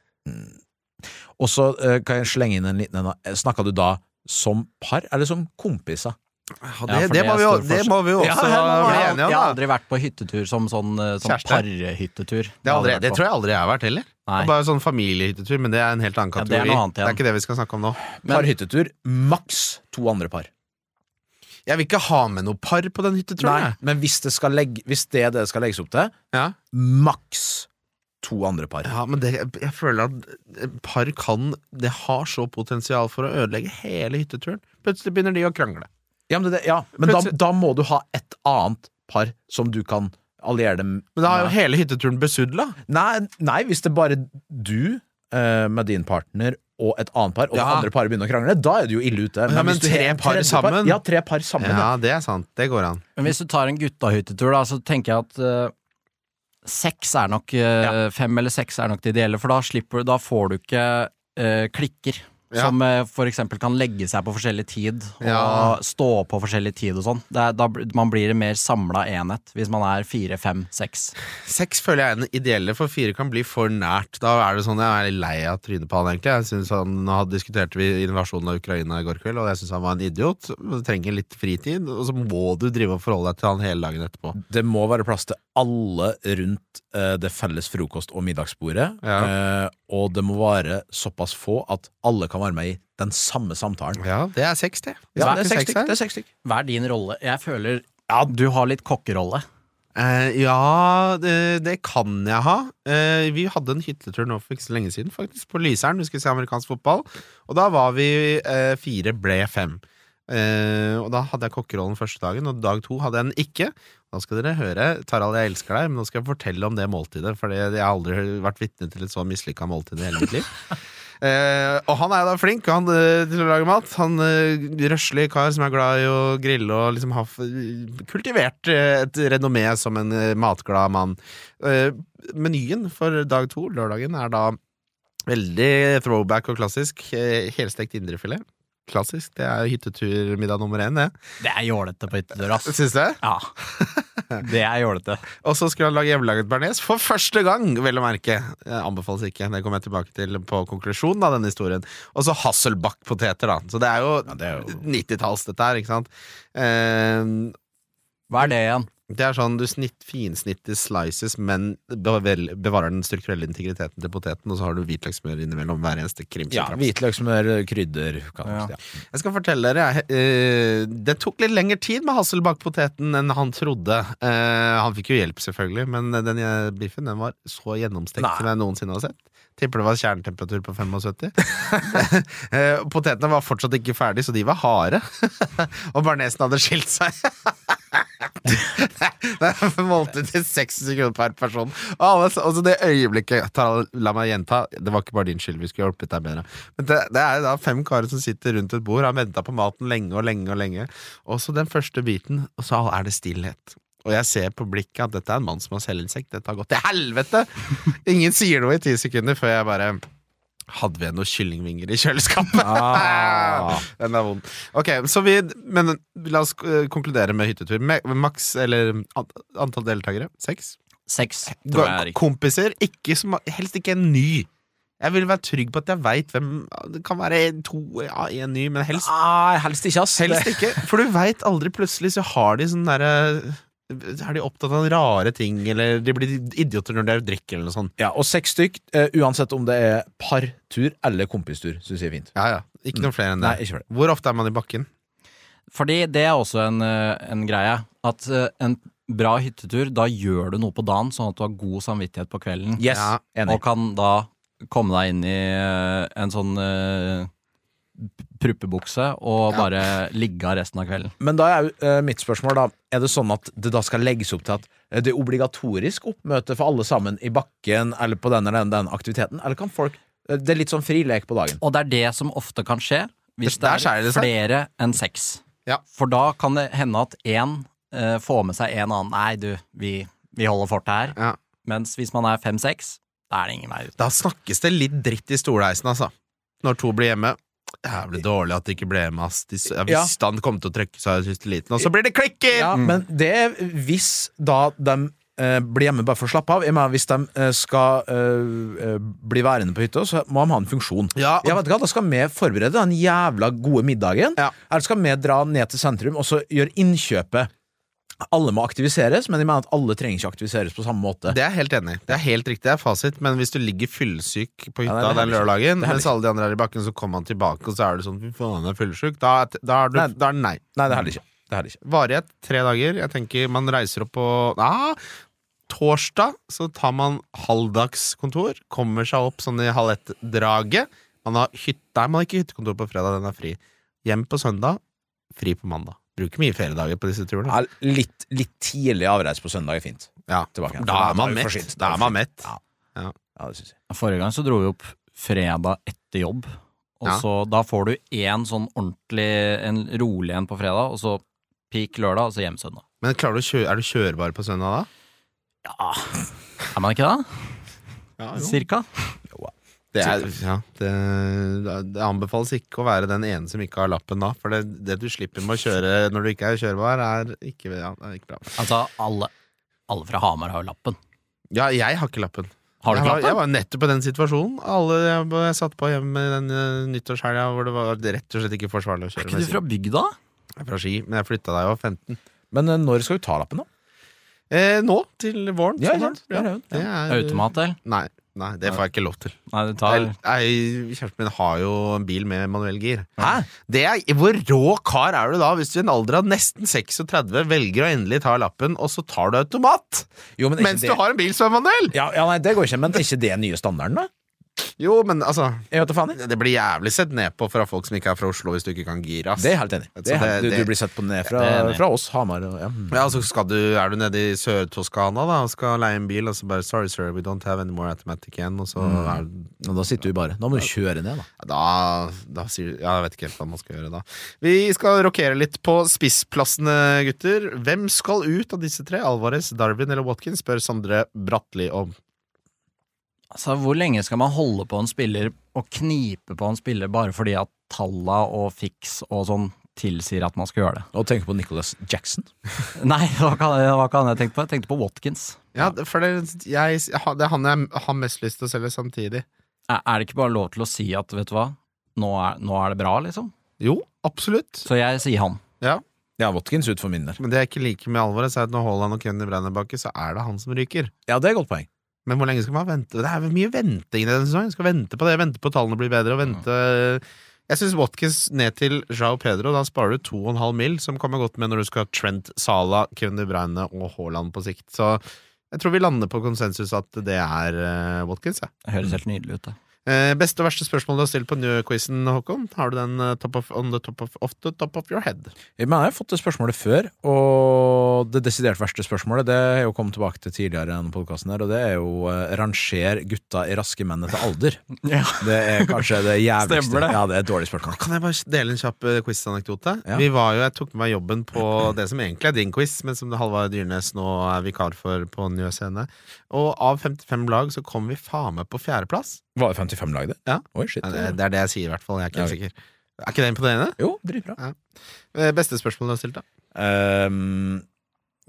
Og så eh, kan jeg slenge inn en liten en. da. Snakka du da som par, eller som kompiser? Ja, det, ja, det, det må vi, jo, det må vi jo også ja, bli Jeg, om. jeg har aldri vært på hyttetur som sånn, eh, sånn parhyttetur. Det, aldri, det tror jeg aldri jeg har vært heller. Nei. Bare sånn familiehyttetur, men det er en helt annen Ja, det er kategori. noe annet det, er ikke det vi skal snakke om nå. Men- Parhyttetur, maks to andre par. Jeg vil ikke ha med noe par på den hytteturen. Nei, men hvis det, skal legge, hvis det er det det skal legges opp til, Ja. maks to andre par. ja, men det, jeg føler at par kan Det har så potensial for å ødelegge hele hytteturen. Plutselig begynner de å krangle. Ja, men, det, ja, men da, da må du ha et annet par som du kan alliere dem Men da er jo hele hytteturen besudla. Nei, nei, hvis det er bare du eh, med din partner og et annet par, og Ja. det andre paret begynner å krangle, da er du jo ille ute. Ja, men hvis du tre par sammen? Ja, tre par sammen. Ja. Ja, det er sant. Det går an. Men hvis du tar en guttahyttetur, da, så tenker jeg at uh, seks er nok ja. Fem eller seks er nok det ideelle, for da slipper du Da får du ikke uh, klikker. Ja. Som f.eks. for eksempel kan legge seg på forskjellig tid og Ja. stå på forskjellig tid og sånn. Er- man blir en mer samla enhet hvis man er fire, fem, seks. Seks føler jeg er den ideelle, for fire kan bli for nært. Da er det sånn, Jeg er lei av trynet på han, egentlig. Jeg synes han, Nå diskuterte vi invasjonen av Ukraina i går kveld, og jeg syns han var en idiot. Du trenger litt fritid, og så må du drive og forholde deg til han hele dagen etterpå. Det må være plass til alle rundt eh, det felles frokost- og middagsbordet. Ja. Og det må være såpass få at alle kan være med i den samme samtalen. Ja, det er seks, det. Ja, er? Det er seks stykk. Hva er din rolle? Jeg føler ja, du har litt kokkerolle. Eh, ja, det, det kan jeg ha. Eh, vi hadde en hyttetur nå for ikke så lenge siden, faktisk, på Lyseren. Vi skulle se amerikansk fotball. Og da var vi eh, fire, ble fem. Eh, og da hadde jeg kokkerollen første dagen, og dag to hadde jeg den ikke. Nå skal dere høre, Tarald, jeg elsker deg, men nå skal jeg fortelle om det måltidet. For jeg har aldri vært vitne til et så mislykka måltid i hele mitt liv. Eh, og han er da flink han, eh, til å lage mat. Han uh, Røslig kar som er glad i å grille og liksom har kultivert et renommé som en matglad mann. Eh, menyen for dag to, lørdagen, er da veldig throwback og klassisk. Helstekt indrefilet. Klassisk. Det er hytteturmiddag nummer én, det. Det er jålete på hyttetur, ass. Syns du? Ja. Det er jålete. Og så skulle han lage hjemmelaget bearnés for første gang, vel å merke. Anbefales ikke. Det kommer jeg tilbake til på konklusjonen av denne historien. Og så Hasselback-poteter, da. Så det er jo, er jo- 90-talls, dette her, ikke sant. Eh, Hva er det igjen? Det er sånn du snitt, finsnitter slices, men bevarer den strukturelle integriteten til poteten, og så har du hvitløkssmør innimellom hver eneste Ja, hvitløksmør, Hvitløkssmør, krydder Ja. ja. Jeg skal fortelle dere eh, Det tok litt lengre tid med Hasselback-poteten enn han trodde. Uh, han fikk jo hjelp, selvfølgelig, men den biffen den var så gjennomstekt Nei. som jeg noensinne har sett. Tipper det var kjernetemperatur på 75. Eh, Potetene var fortsatt ikke ferdig, så de var harde. Og barnesen hadde skilt seg. Er til 60 sekunder per person. Og det øyeblikket ta, La meg gjenta, det var ikke bare din skyld. Vi skulle hjulpet deg bedre. Men det, det er da fem karer som sitter rundt et bord, har venta på maten lenge og lenge og lenge. Og så den første biten, og så er det stillhet. Og jeg ser på blikket at dette er en mann som har selvinnsikt. Dette har gått til helvete! Ingen sier noe i ti sekunder før jeg bare hadde vi noen kyllingvinger i kjøleskapet? Ah. Den er vond. Ok, så vi Men la oss eh, konkludere med hyttetur. Maks, eller antall deltakere? Seks? Seks, tror jeg er riktig. Kompiser? Ikke som, helst ikke en ny. Jeg vil være trygg på at jeg veit hvem Det kan være en, to, ja, en ny, men helst ah, helst ikke, ass. Helst ikke, for du veit aldri. Plutselig så har de sånn derre Er de opptatt av rare ting, eller de blir idioter når de er drikker, eller noe sånt. Ja, og seks stykk, uh, uansett om det er partur eller kompistur, syns jeg er fint. Ja, ja. Ikke noe flere enn det. Nei, ikke flere. Hvor ofte er man i bakken? Fordi det er også en, eh, en greie. At eh, en bra hyttetur, da gjør du noe på dagen, sånn at du har god samvittighet på kvelden. Yes, Ja, enig. Og kan da komme deg inn i en sånn pruppebukse og bare ligge av resten av kvelden. Men da er jo eh, mitt spørsmål da Er det sånn at det da skal legges opp til at eh, det er obligatorisk oppmøte for alle sammen i bakken eller på den eller den, aktiviteten, eller kan folk eh, Det er litt sånn frilek på dagen. Og det er det som ofte kan skje hvis det er det flere enn seks. Ja. For da kan det hende at én eh, får med seg en annen. Nei, du, vi, vi holder fortet her. Ja. Mens hvis man er fem-seks, da er det ingen vei ut. Da snakkes det litt dritt i stolheisen, altså. Når to blir hjemme. Jævlig dårlig at det ikke ble med, ass. Hvis Ja. han kom til å trekke seg i siste liten, og så blir det klikker! Ja, Men det er hvis da de eh, blir hjemme bare for å slappe av. Jeg mener, hvis de eh, skal eh, eh, bli værende på hytta, så må de ha en funksjon. Ja, og- vet du Da skal vi forberede den jævla gode middagen. Ja. Eller skal vi dra ned til sentrum og så gjøre innkjøpet. Alle må aktiviseres, men jeg mener at alle trenger ikke aktiviseres på samme måte. Det er helt enig. Det er helt riktig, det er fasit. Men hvis du ligger fyllesyk på hytta er den lørdagen, mens alle de andre er i bakken, så kommer han tilbake, og så er du sånn fy faen, jeg er fyllesyk, da, da, er du- Nei. da er det nei. Nei, det er heller ikke. Det er heller ikke. Varighet tre dager. Jeg tenker man reiser opp på ah, Torsdag så tar man halvdagskontor. Kommer seg opp sånn i halv ett-draget. Man har hytte, nei, man har ikke hyttekontor på fredag, den er fri. Hjem på søndag, fri på mandag. Bruker mye feriedager på disse turene. Ja, litt, litt tidlig avreise på søndag er fint. Ja. Tilbake. Da er man mett. Da er man mett. Ja, Ja. ja det syns jeg. Forrige gang så dro vi opp fredag etter jobb. Og Ja. så Da får du én sånn ordentlig, en rolig en på fredag, og så peak lørdag, og så hjem søndag. Men klarer du å kjøre, er du kjørbar på søndag da? Ja Er man ikke det? Ja, Cirka? Det, er, ja, det, det anbefales ikke å være den ene som ikke har lappen da. For det, det du slipper med å kjøre når du ikke er kjørbar, er ikke, ja, er ikke bra. Altså, alle, alle fra Hamar har jo lappen. Ja, jeg har ikke lappen. Har du jeg, var, jeg var nettopp i den situasjonen. Alle jeg, jeg satt på hjemme den uh, nyttårshelga hvor det var rett og slett ikke forsvarlig å Er ikke du fra bygda? Jeg er fra Ski, men jeg flytta da jeg var 15. Men uh, når skal du ta lappen, da? Eh, nå, til våren. Ja, sånn. ja, ja, Det er det er- Automat, eller? Nei, nei, det får jeg ikke lov til. Nei, du tar Nei, Kjæresten min har jo en bil med manuell gir. Hæ? Det er, hvor rå kar er du da, hvis du i en alder av nesten 36 velger å endelig ta lappen, og så tar du automat? Jo, men ikke Mens det- du har en bil som er manuell! ja, ja, nei, det går ikke, men er ikke det nye standarden, da? Jo, men altså Jeg vet faen. Det blir jævlig sett ned på fra folk som ikke er fra Oslo, hvis du ikke kan gire. ass. Det er jeg helt enig. Det er helt- det- du, du blir sett på ned fra, Det fra oss, Hamar. og- Ja. Mm. Ja, altså skal du, Er du nede i Sør-Toskana da og skal leie en bil, og så bare 'sorry, sir, we don't have any more automatic igjen', og så er Og da sitter du bare Da må du kjøre ned, da. Da, da sier du Ja, jeg vet ikke helt hva man skal gjøre da. Vi skal rokere litt på spissplassene, gutter. Hvem skal ut av disse tre? Alvarez, Darwin eller Watkins? spør Sondre Bratli om. Altså, Hvor lenge skal man holde på en spiller og knipe på en spiller bare fordi at talla og fiks og sånn tilsier at man skal gjøre det? Og tenke på Nicholas Jackson. Nei, hva kan jeg, hva kan jeg tenke på? Jeg tenkte på Watkins. Ja, for det, jeg, det er han jeg har mest lyst til å selge samtidig. Er er det ikke bare lov til å si at vet du hva, nå er, nå er det bra, liksom? Jo, absolutt. Så jeg sier han. Ja, Ja, Watkins ut for min del. Men det jeg ikke liker med alvoret, er at når Haaland og Kenny Breiner bakke, så er det han som ryker. Ja, det er et godt poeng. Men hvor lenge skal man vente? Det er mye venting i denne sesongen. Skal vente på det, vente på tallene blir bedre, og vente Jeg syns Watkins ned til Jao Pedro, da sparer du 2,5 mil, som kommer godt med når du skal ha Trent, Sala, Kevin De Bruyne og Haaland på sikt. Så jeg tror vi lander på konsensus at det er eh, Watkins, ja. Det høres helt nydelig ut, det. Eh, beste og verste spørsmål du har stilt på New-quizen, Håkon? Har du den eh, top of, on the top of, off the top of your head? Men jeg har fått det spørsmålet før, og det desidert verste spørsmålet Det er jo kommet tilbake til tidligere i denne podkasten, og det er jo eh, ranger gutta i raske menn etter alder. Ja. Det er kanskje det jævligste. Stemmer det. Ja, det er et dårlig spørsmål. Kan jeg bare dele en kjapp eh, quiz-anekdote? Ja. Vi var jo, Jeg tok med meg jobben på det som egentlig er din quiz, men som Halvard Dyrnes nå er vikar for på Njø scene. Og av 55 lag så kom vi faen meg på fjerdeplass. Var det 55 lag, det? Ja. Oi, shit. Ja, Det det er det jeg sier, i hvert fall. Jeg er ikke helt sikker. Er ikke det imponerende? Jo, dritbra. Ja. Beste spørsmål du har stilt, da? Um,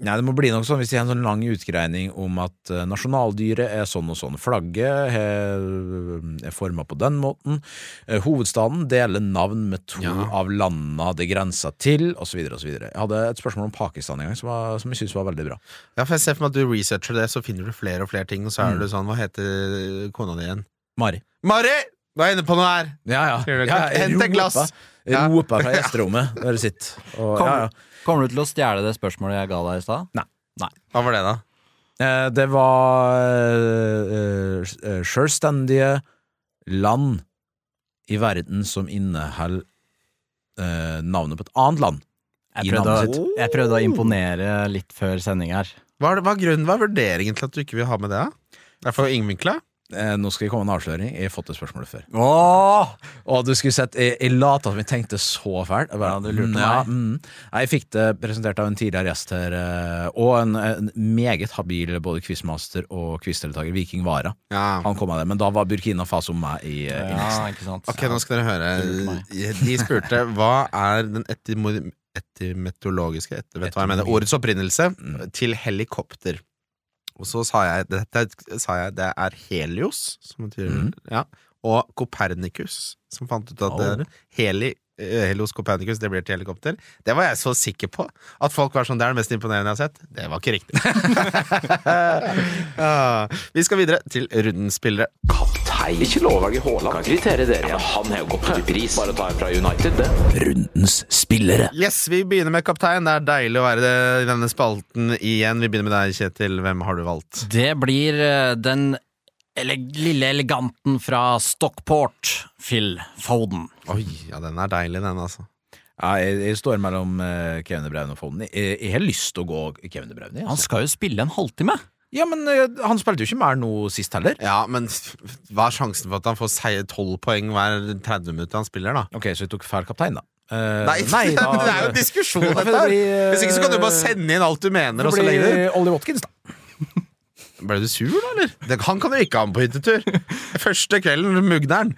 nei, det må bli noe sånn hvis de har en sånn lang utgreining om at eh, nasjonaldyret er sånn og sånn. Flagget er forma på den måten. Eh, hovedstaden deler navn med to Ja. av landene det grenser til, osv. osv. Jeg hadde et spørsmål om Pakistan en gang som, var, som jeg syntes var veldig bra. Ja, for jeg ser for meg at du researcher det, så finner du flere og flere ting, og så er Mm. det sånn Hva heter kona di igjen? Mari. Mari! Du er inne på noe her! Ja, ja. Ja? Hent et glass. Ropa fra gjesterommet der du sitter. Og, Kom. ja, ja. Kommer du til å stjele det spørsmålet jeg ga deg i stad? Hva var det, da? Eh, Det var eh, sjølstendige selvstendige land i verden som inneholder eh, navnet på et annet land. Jeg prøvde, å, jeg prøvde å imponere litt før sending her. Hva er, det, hva er grunnen, hva er vurderingen til at du ikke vil ha med det? Det er for innvinkla? Eh, nå skal jeg komme med en avsløring. Jeg har fått det spørsmålet før. Åh! Og du skulle sett, Jeg, jeg lata som jeg tenkte så fælt. Jeg bare, Ja, du lurte mm, ja, mm. Nei, Jeg fikk det presentert av en tidligere gjest her, eh, og en, en meget habil både quizmaster og quizdeltaker, Viking Vara. Ja. Han kom med det, men da var Burkina Faso med i, eh, i Ja, ikke sant. Ok, nå skal dere høre. Meg. De spurte hva er den etimo- etimetologiske etter, vet hva jeg mener, ordets opprinnelse til helikopter. Og så sa jeg dette sa jeg det er Helios, som betyr mm. ja, og Kopernikus, som fant ut at det Oh. er Heli, eh, Helios Copernicus, det blir til helikopter. Det var jeg så sikker på. At folk var sånn Det er det mest imponerende jeg har sett. Det var ikke riktig. ja. Vi skal videre til rundens spillere. Kaptein. Ikke lov å velge Haaland. Kan kritere dere. Ja, han har jo gått til pris. Bare ta en fra United, det. Rundens spillere. Yes, vi begynner med kaptein. Det er deilig å være i denne spalten igjen. Vi begynner med deg, Kjetil. Hvem har du valgt? Det blir eh, den ele lille eleganten fra Stockport, Phil Foden. Oi, ja, den er deilig, den, altså. Ja, jeg, jeg står mellom uh, Kevin De Braune og Foden. Jeg, jeg har lyst til å gå Kevin De Bruyne. Han Altså. skal jo spille en halvtime. Ja, men eh, han spilte jo ikke mer nå sist heller. Ja, men hva er sjansen for at han får sei- 12 poeng hver 30 minutter han spiller, da? Ok, så vi tok feil kaptein, da. Uh, Nei, da- det er jo en diskusjon, dette her! Hvis ikke så kan du bare sende inn alt du mener, og Det så legger du Ollie Watkins, da. Ble du sur, da, eller? Det, han kan jo ikke ha med på hyttetur! Første kvelden, mugneren.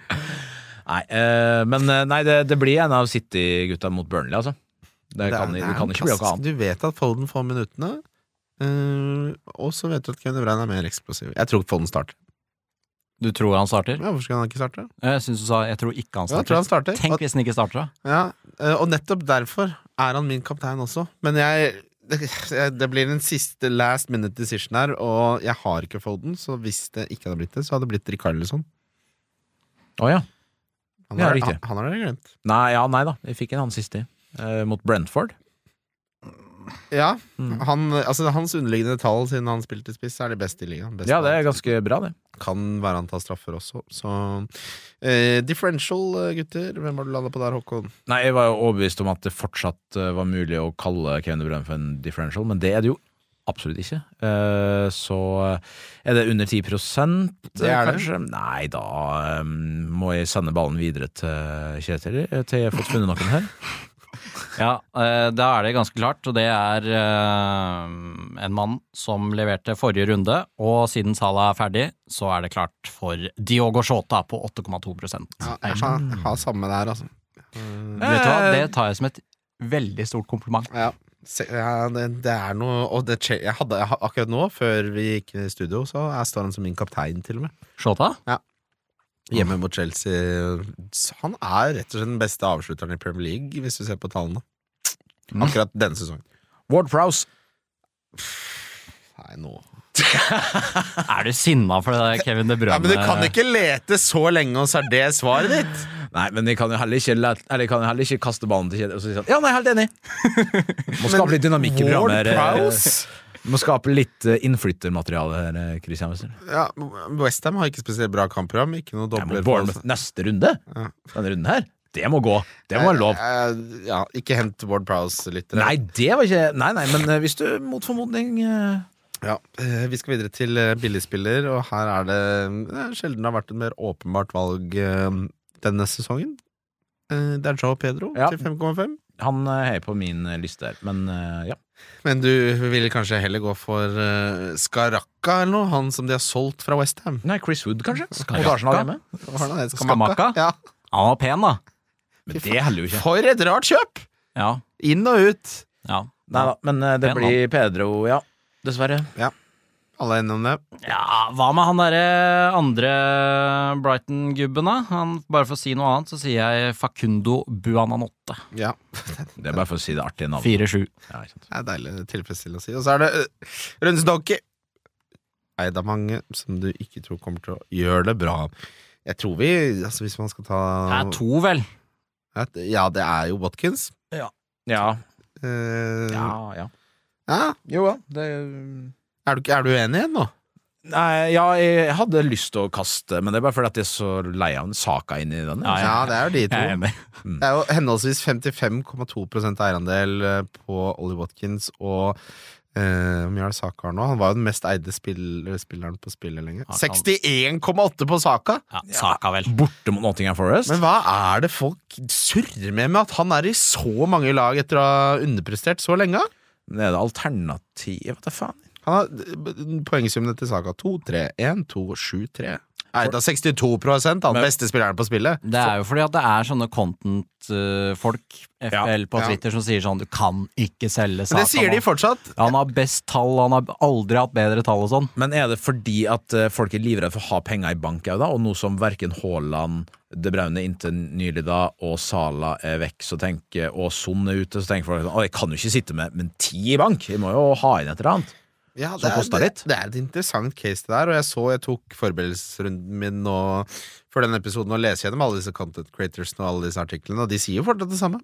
Nei, uh, men nei, det, det blir en av City-gutta mot Burnley, altså. Det, det, kan, det, er kan ikke bli noe annet. Du vet at Folden får minuttene, eh, og så vet du at Kevin De Bruyne er mer eksplosiv. Jeg tror Foden starter. Du tror han starter? Ja, Hvorfor skal han ikke starte? Jeg synes du sa jeg tror ikke han Ja, jeg tror starter. han starter. Tenk hvis han ikke starter, da. Ja, eh, og nettopp derfor er han min kaptein også. Men jeg det, det blir en siste last minute decision her, og jeg har ikke Foden, så hvis det ikke hadde blitt det, så hadde det blitt Rikarlison. Å ja. Han, Ja, riktig. han, han har dere glemt. Nei, ja, nei da. Vi fikk en annen siste. Eh, mot Brentford. Ja, Mm. han, altså Hans underliggende tall siden han spilte spiss, er det beste i ligaen. Best Ja, det er ganske bra, det. Kan være han tar straffer også. Så eh, Differential, eh, gutter. Hvem har du landa på der, Håkon? Nei, jeg var jo overbevist om at det fortsatt eh, var mulig å kalle Kevin De Bruyne for en differential, men det er det jo absolutt ikke. Eh, så er det under 10 Det er det. kanskje? Nei, da må jeg sende ballen videre til Kjetil, til jeg har fått funnet noen her. Ja, eh, da er det ganske klart, og det er eh, en mann som leverte forrige runde, og siden Salah er ferdig, så er det klart for Diogo Shota på 8,2% Ja, jeg har, har samme der, altså. Vet du hva, det tar jeg som et veldig stort kompliment. Ja, ja det, det er noe Og det, jeg hadde, jeg, akkurat nå, før vi gikk inn i studio, så jeg står han som min kaptein, til og med. Shota? Hjemme mot Chelsea. Han er rett og slett den beste avslutteren i Premier League, hvis du ser på tallene. Akkurat denne sesongen. Ward Prowse. Nei, nå Er du sinna for det der Kevin De Bruyne? Ja, Men du kan ikke lete så lenge, og så er det svaret ditt! Nei, men de kan jo heller ikke, eller kan jo heller ikke kaste ballen til Kjetil og si sånn Ja, nei, helt enig! Må skape litt dynamikk i programmet. Ward eh, Prowse? Må skape litt eh, innflyttermateriale her, eh, Christian Wester. Ja, Westham har ikke spesielt bra kampprogram. Ikke noe dobler. Ja, Bournemouth neste runde. Ja. Denne runden her. Det må gå. Det må være lov. Eh, Ja, ikke hent Ward Prowse-lyttere. Nei, det var ikke Nei, nei, men eh, hvis du mot formodning uh... Ja, eh, Vi skal videre til eh, billigspiller, og her er det eh, sjelden det har vært et mer åpenbart valg eh, denne sesongen. Eh, Det er Joe Pedro Ja. til 5,5. Han heier er på min eh, liste her, men eh, ja. Men du vil kanskje heller gå for uh, Skaraka eller noe? Han som de har solgt fra Westham. Nei, Chris Wood, kanskje? Skaraka? Skamaka? Ja. Han var pen, da. Men det heller jo ikke. For et rart kjøp! Ja. Inn og ut. ja. Nei da, men eh, det Pen blir Pedro, ja. Dessverre. Alle er enige om det. Ja, hva med han derre andre Brighton-gubben, da? Han, bare for å si noe annet, så sier jeg Facundo Buananotte. Ja, Det er bare for å si det artige navnet. 4-7. Ja, ikke sant. det er deilig tilfredsstillende å si. Og så er det uh, Rønnes Donkey. Eid av mange som du ikke tror kommer til å gjøre det bra. Jeg tror vi Altså, hvis man skal ta Det er to, vel? Ja, det er jo Watkins. Ja. Eh, Ja, ja. ja. Jo da. Det Er, du, er du uenig igjen nå? Nei, ja, jeg hadde lyst til å kaste, men det er bare fordi at jeg er så lei av den saka inni den. Ja, Ja, det er jo de to. Er. Det er jo henholdsvis 55,2 eierandel eh, på Ollie Watkins og eh, Hvor mye er det Saka har nå? Han var jo den mest eide spill, spilleren på spillet lenge. 61,8 på Saka! Ja, Saka, vel. Borte mot Nottingham Forest. Men hva er det folk surrer med med at han er i så mange lag etter å ha underprestert så lenge? Det er det alternativ? Hva faen. Han har Poengsummene til Saka 2, 3, 1, 2, 7, 3 Nei, da 62 han Men- beste spilleren på spillet. Det er jo fordi at det er sånne content-folk, FL på ja. Twitter, som sier sånn Du kan ikke selge Men Saka det sier de fortsatt. Han har best tall, han har aldri hatt bedre tall og sånn. Men er det fordi at eh, folk er livredde for å ha penger i bank òg, da? Og nå som verken Haaland, De Braune inntil nylig da, og Sala er vekk, så tenker, og Son er ute, så tenker folk sånn Å, jeg kan jo ikke sitte med, med ti i bank, jeg må jo ha inn et eller annet. Ja, det, er, koster det, litt. det er et interessant case det der, og jeg så jeg tok forberedelsesrunden min nå for denne episoden og lese gjennom alle disse content creatorsene og alle disse artiklene, og de sier jo fortsatt det samme.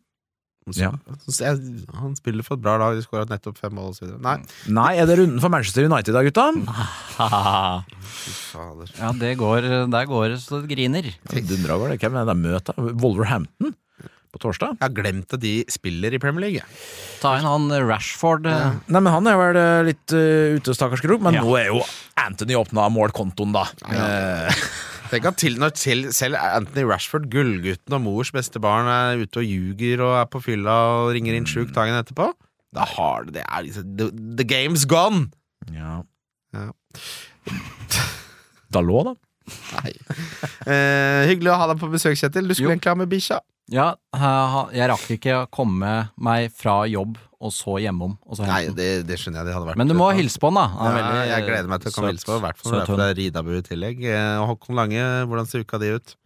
Så, Ja. så jeg, han spiller for et bra lag, de skåra nettopp fem mål osv. Nei, Nei, er det runden for Manchester United da, gutta? ja, det går Der går det så det griner. Dundra går det. Hvem er det de møter? Wolverhampton på torsdag? Jeg har glemt at de spiller i Premier League. Ta inn han Rashford. Ja. Nei, men han er vel eh, litt uh, ute, stakkars krok, men Ja. nå er jo Anthony åpna målkontoen, da. Eh, Tenk at til når til, selv Anthony Rashford, gullgutten og mors beste barn, er ute og ljuger og er på fylla og ringer inn sjuk dagen etterpå. Da har det det er liksom the, the game's gone! ja. Ja. Dalot, da? Nei. Eh, hyggelig å ha deg på besøk, Kjetil. Du skulle Jo. egentlig ha med bikkja. Ja, jeg rakk ikke å komme meg fra jobb og så hjemom. Og så Nei, det, det skjønner jeg. Det hadde vært Men du må hilse på han, da. Han Ja, veldig, jeg gleder meg til å komme og hilse på. I hvert fall når det er fra Ridabu i tillegg. Eh, og Håkon Lange, hvordan ser uka di ut?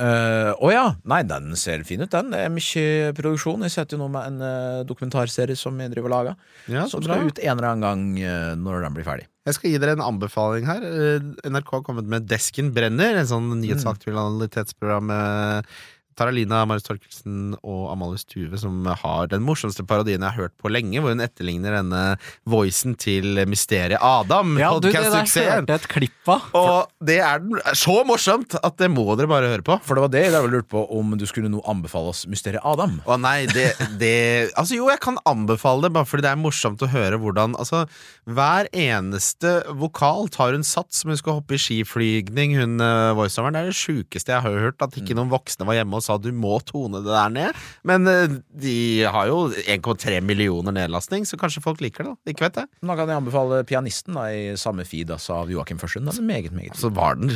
Eh, Å ja! Nei, den ser fin ut, den. Det er mye produksjon. Jeg sitter jo nå med en uh, dokumentarserie som jeg driver og lager, Ja, som bra. skal ut en eller annen gang uh, når den blir ferdig. Jeg skal gi dere en anbefaling her. Eh, NRK har kommet med Desken brenner, en sånn nyhetsaktualitetsprogram med Taralina, Marius Torkelsen og Amalie Stuve, som har den morsomste parodien jeg har hørt på lenge, hvor hun etterligner denne voicen til Mysteriet Adam. Ja, du, det der hørte et klipp av. Og det er så morsomt at det må dere bare høre på. For det var det jeg lurte på, om du skulle nå anbefale oss Mysteriet Adam. Å nei, det, det Altså jo, jeg kan anbefale det, bare fordi det er morsomt å høre hvordan Altså, hver eneste vokal tar hun sats som hun skal hoppe i skiflygning, hun uh, voiceoveren. Det er det sjukeste jeg har hørt, at ikke noen voksne var hjemme og sa du må tone det der ned. Men eh, de har jo 1,3 millioner nedlastning, så kanskje folk liker det. da. Ikke vet jeg. Da kan jeg anbefale Pianisten da, i samme feed altså, av Joakim Førsund. Altså, meget, meget Så var den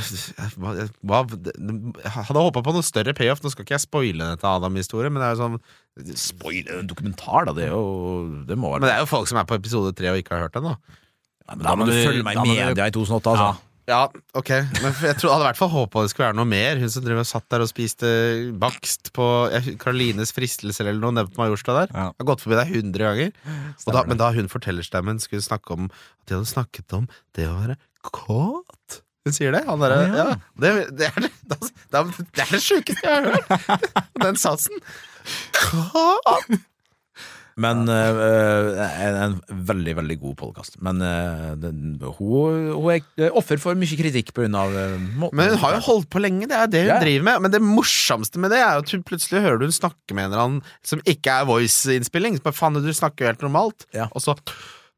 hva, hadde håpa på noe større payoff. Nå skal ikke jeg spoile dette Adam-historien, men det er jo sånn Spoil en dokumentar, da. Det, er jo, det må Men det er jo folk som er på episode tre og ikke har hørt den, da. Nei, men Da må du følge meg da i media i 2008, altså. Ja, ok, men jeg tror, hadde i hvert fall håpa det skulle være noe mer. Hun som driver og satt der og spiste bakst på Karolines fristelser eller noe nede på Majorstua der. Ja. Jeg har gått forbi deg hundre ganger. Og da, men da hun fortellerstemmen skulle snakke om at de hadde snakket om det å være kåt. Hun sier det. Han derre ja. det, det, er det, det, det er det sjukeste jeg har hørt! Den satsen. Kåt! Men eh, eh, en, en veldig, veldig god podkast. Men uh, den, hun, hun er offer for mye kritikk av eh, måten Men hun har jo holdt på lenge, det er det hun yeah. driver med. Men det morsomste med det er at hun plutselig hører du hun snakke med en eller annen som ikke er voice-innspilling. Bare, Faen, du snakker jo helt normalt. Ja. Og så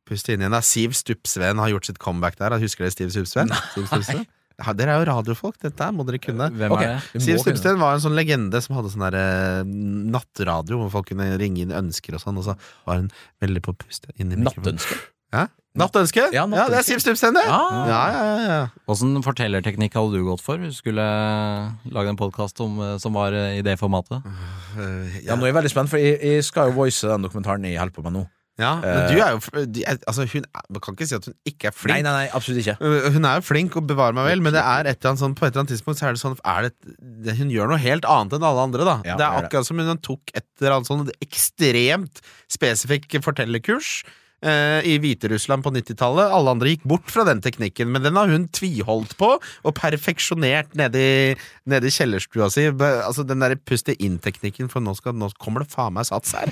Pust inn igjen. Siv Stupsveen har gjort sitt comeback der. Husker dere Stiv Stupsveen? Stiv Stupsveen? Ja, dere er jo radiofolk, dette må dere kunne. Hvem okay. er det? Siv kunne. Var en sånn legende som hadde sånn der eh, nattradio, hvor folk kunne ringe inn ønsker og sånn, og så var hun veldig på pustet puste inn i mikrofonen. Nattønske. Ja? Nattønske? Ja, Ja, det er Siv Stupsveen, det! Ja. Ja, ja, ja, ja. Åssen fortellerteknikk hadde du gått for? Du skulle lage en podkast som var eh, i det formatet? Eh, Ja, nå er jeg veldig spent, for jeg, jeg skal jo voice den dokumentaren jeg holder på med nå. Ja, men du er jo er, Altså, hun er, Man kan ikke si at hun ikke er flink. nei, nei, absolutt ikke. Uh, Hun er jo flink, og bevarer meg vel, men det er et eller annet sånn, på et eller annet tidspunkt så er det sånn er det, Hun gjør noe helt annet enn alle andre, da. Ja, det er akkurat som hun tok et eller annet sånn ekstremt spesifikk fortellerkurs. Eh, I Hviterussland på 90-tallet. Alle andre gikk bort fra den teknikken, men den har hun tviholdt på og perfeksjonert nede i, kjellerstua si. Altså Den derre pust det inn-teknikken, for nå, skal, nå kommer det faen meg sats her.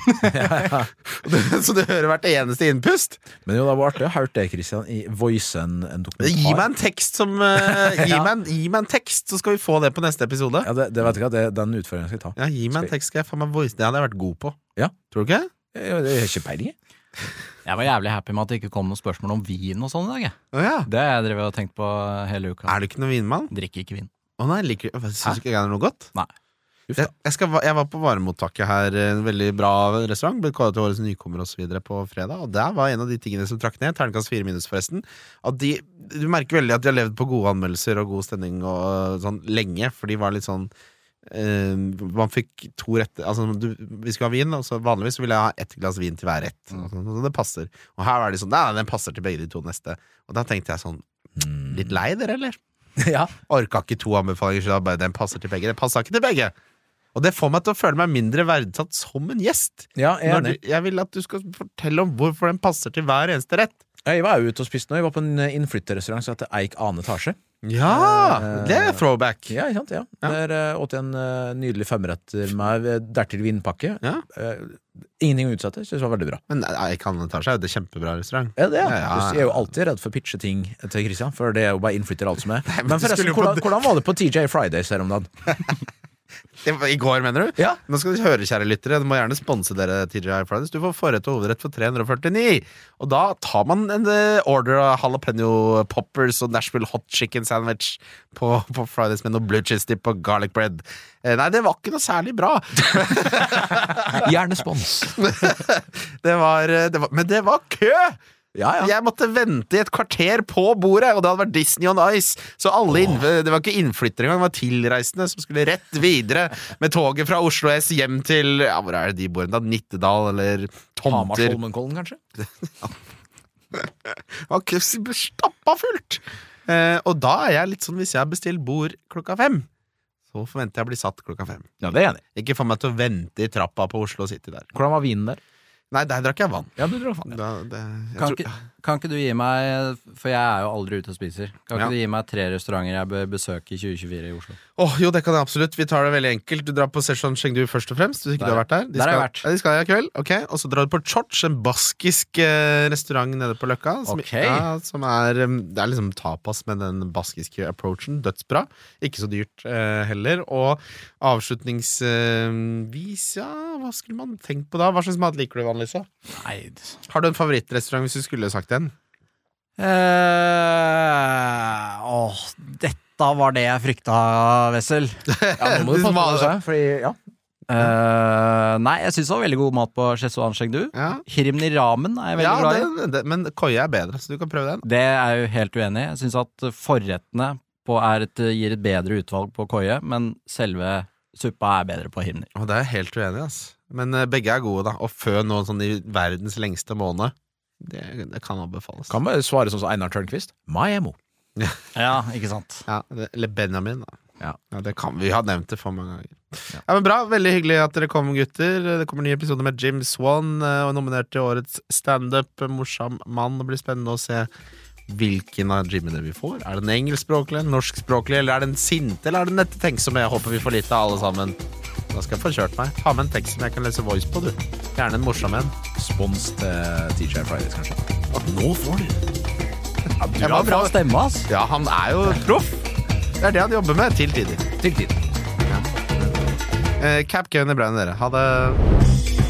så du hører hvert eneste innpust. Men jo, det var artig å høre det, Christian, i voice en, en dokumentar. Gi meg en tekst som eh, gi, meg en, gi meg en tekst, så skal vi få det på neste episode. Ja, det, det vet jeg det, Den utfordringen skal jeg ta. Ja, gi meg en tekst, skal jeg faen meg voice Det hadde jeg vært god på. Ja. Tror du ikke? Jeg har ikke peiling. jeg. Jeg var jævlig happy med at det ikke kom noen spørsmål om vin og sånn i dag. jeg. Å ja. Det har jeg drevet og tenkt på hele uka. Er du ikke noen vinmann? Drikker ikke vin. Å nei, liker Syns du ikke det er noe godt? Nei. Uff Jeg, da. jeg, skal, jeg var på varemottaket her, en veldig bra restaurant. Ble kåret til årets nykommer videre på fredag. Og der var en av de tingene som trakk ned. Terningkast fire minus, forresten. At de, du merker veldig at de har levd på gode anmeldelser og god stemning og sånn lenge, for de var litt sånn eh, man fikk to retter altså, du, Vi skulle ha vin, og så vanligvis ville jeg ha ett glass vin til hver rett. Mm. Så, så det passer. Og her var de sånn Nei, den passer til begge de to neste. Og da tenkte jeg sånn Litt lei dere, eller? ja. Orka ikke to anbefalinger, så bare den passer til begge. Den passa ikke til begge. Og det får meg til å føle meg mindre verdsatt som en gjest. ja, jeg du, jeg vil at du skal fortelle om hvorfor den passer til hver eneste rett. Jeg var ute og spiste nå. Jeg var på en eh, innflytterrestaurant som heter Eik annen etasje. Ja! Det er throwback. Ja, ikke sant? Ja. Ja. Der uh, åt jeg en uh, nydelig femretter med eh, dertil vinpakke. Ja. Uh, ingenting å utsette. Synes det var veldig bra. Men nei, annen etasje er jo det kjempebra restaurant. Ja, det, er. Ja, ja. Jeg er jo alltid redd for å pitche ting til Christian, for det er jo bare innflytter alt som er. men Men forresten, hvordan, hvordan var det på TJ Fridays her om dagen? I går, mener du? Ja. Nå skal du høre, kjære lyttere. Du må gjerne sponse dere TGI Fridays. Du får forrett og hovedrett for 349. Og da tar man en eh, order av jalapeno poppers og Nashville hot chicken sandwich på, på Fridays med noe blue cheese dip og garlic bread. Eh, nei, det var ikke noe særlig bra. Gjerne spons. Det var, eh, det var, men det var kø! Ja, ja. Jeg måtte vente i et kvarter på bordet, og det hadde vært Disney on Ice. Så alle Det var ikke innflyttere engang, det var tilreisende som skulle rett videre med toget fra Oslo S hjem til Ja, hvor er det de bor? da? Nittedal eller Tomter? Hamarsholmenkollen, kanskje? Stappa fullt! Eh, og da er jeg litt sånn hvis jeg har bestilt bord klokka fem, Så forventer jeg å bli satt klokka fem. Ja, det er enig. Ikke få meg til å vente i trappa på Oslo City der. Hvordan var vinen der? Nei, der drakk jeg vann. Ja, du drakk vann. Da, det, jeg tror- ikke, kan ikke du gi meg, for jeg er jo aldri ute og spiser, kan Ja. ikke du gi meg tre restauranter jeg bør besøke i 2024 i Oslo? Åh, jo, det kan jeg absolutt. Vi tar det veldig enkelt. Du drar på Session Chengdu først og fremst. Hvis ikke Der- du har vært der. De der har jeg vært. Ja, de skal i kveld. Ok, Og så drar du på Chorch, en baskisk eh, restaurant nede på Løkka. Som, okay. ja, som er um, Det er liksom tapas med den baskiske approachen. Dødsbra. Ikke så dyrt eh, heller. Og avslutningsvis, ja, hva skulle man tenkt på da? Hva slags mat liker du vanligvis? Har du en favorittrestaurant hvis du skulle sagt en? Uh, Åh, dette var det jeg frykta, Wessel. Ja, nå må du passe på fordi ja. Uh, nei, jeg syns det var veldig god mat på Chesuan Chengdu. Ja, Hirimni ramen er jeg veldig ja glad i. det, det, men koie er bedre, så du kan prøve den. Det er jeg jo helt uenig i. Jeg syns at forrettene på er et, gir et bedre utvalg på koie, men selve suppa er bedre på Hirimni. Og det er jeg helt uenig i, altså. Men eh, begge er gode, da. Og fø nå sånn i verdens lengste måned, det, det kan anbefales. Kan bare svare sånn som Einar Tørnquist. Maemo. Ja, ikke sant. Ja, eller Benjamin, da. Ja. det kan vi. Vi har nevnt det for mange ganger. Ja. men Bra. Veldig hyggelig at dere kom, gutter. Det kommer nye episoder med Jim Swan, eh, og nominert til årets standup. Morsom mann. Det blir spennende å se hvilken av Jimmyene vi får. Er det den engelskspråklige, norskspråklige, eller er det den sinte, eller er det den ettertenksomme? Jeg håper vi får litt av alle sammen. Da skal jeg få kjørt meg. Ta med en tekst som jeg kan lese voice på, du. Gjerne en morsom en. Spons til TJ Fridays, kanskje. Nå får du! Ja, Det var bra stemme, ass. Ja, han er jo proff. Det er det han jobber med, til tider. Til tiden. Eh, Cap Gunner Brown, dere. Ha det.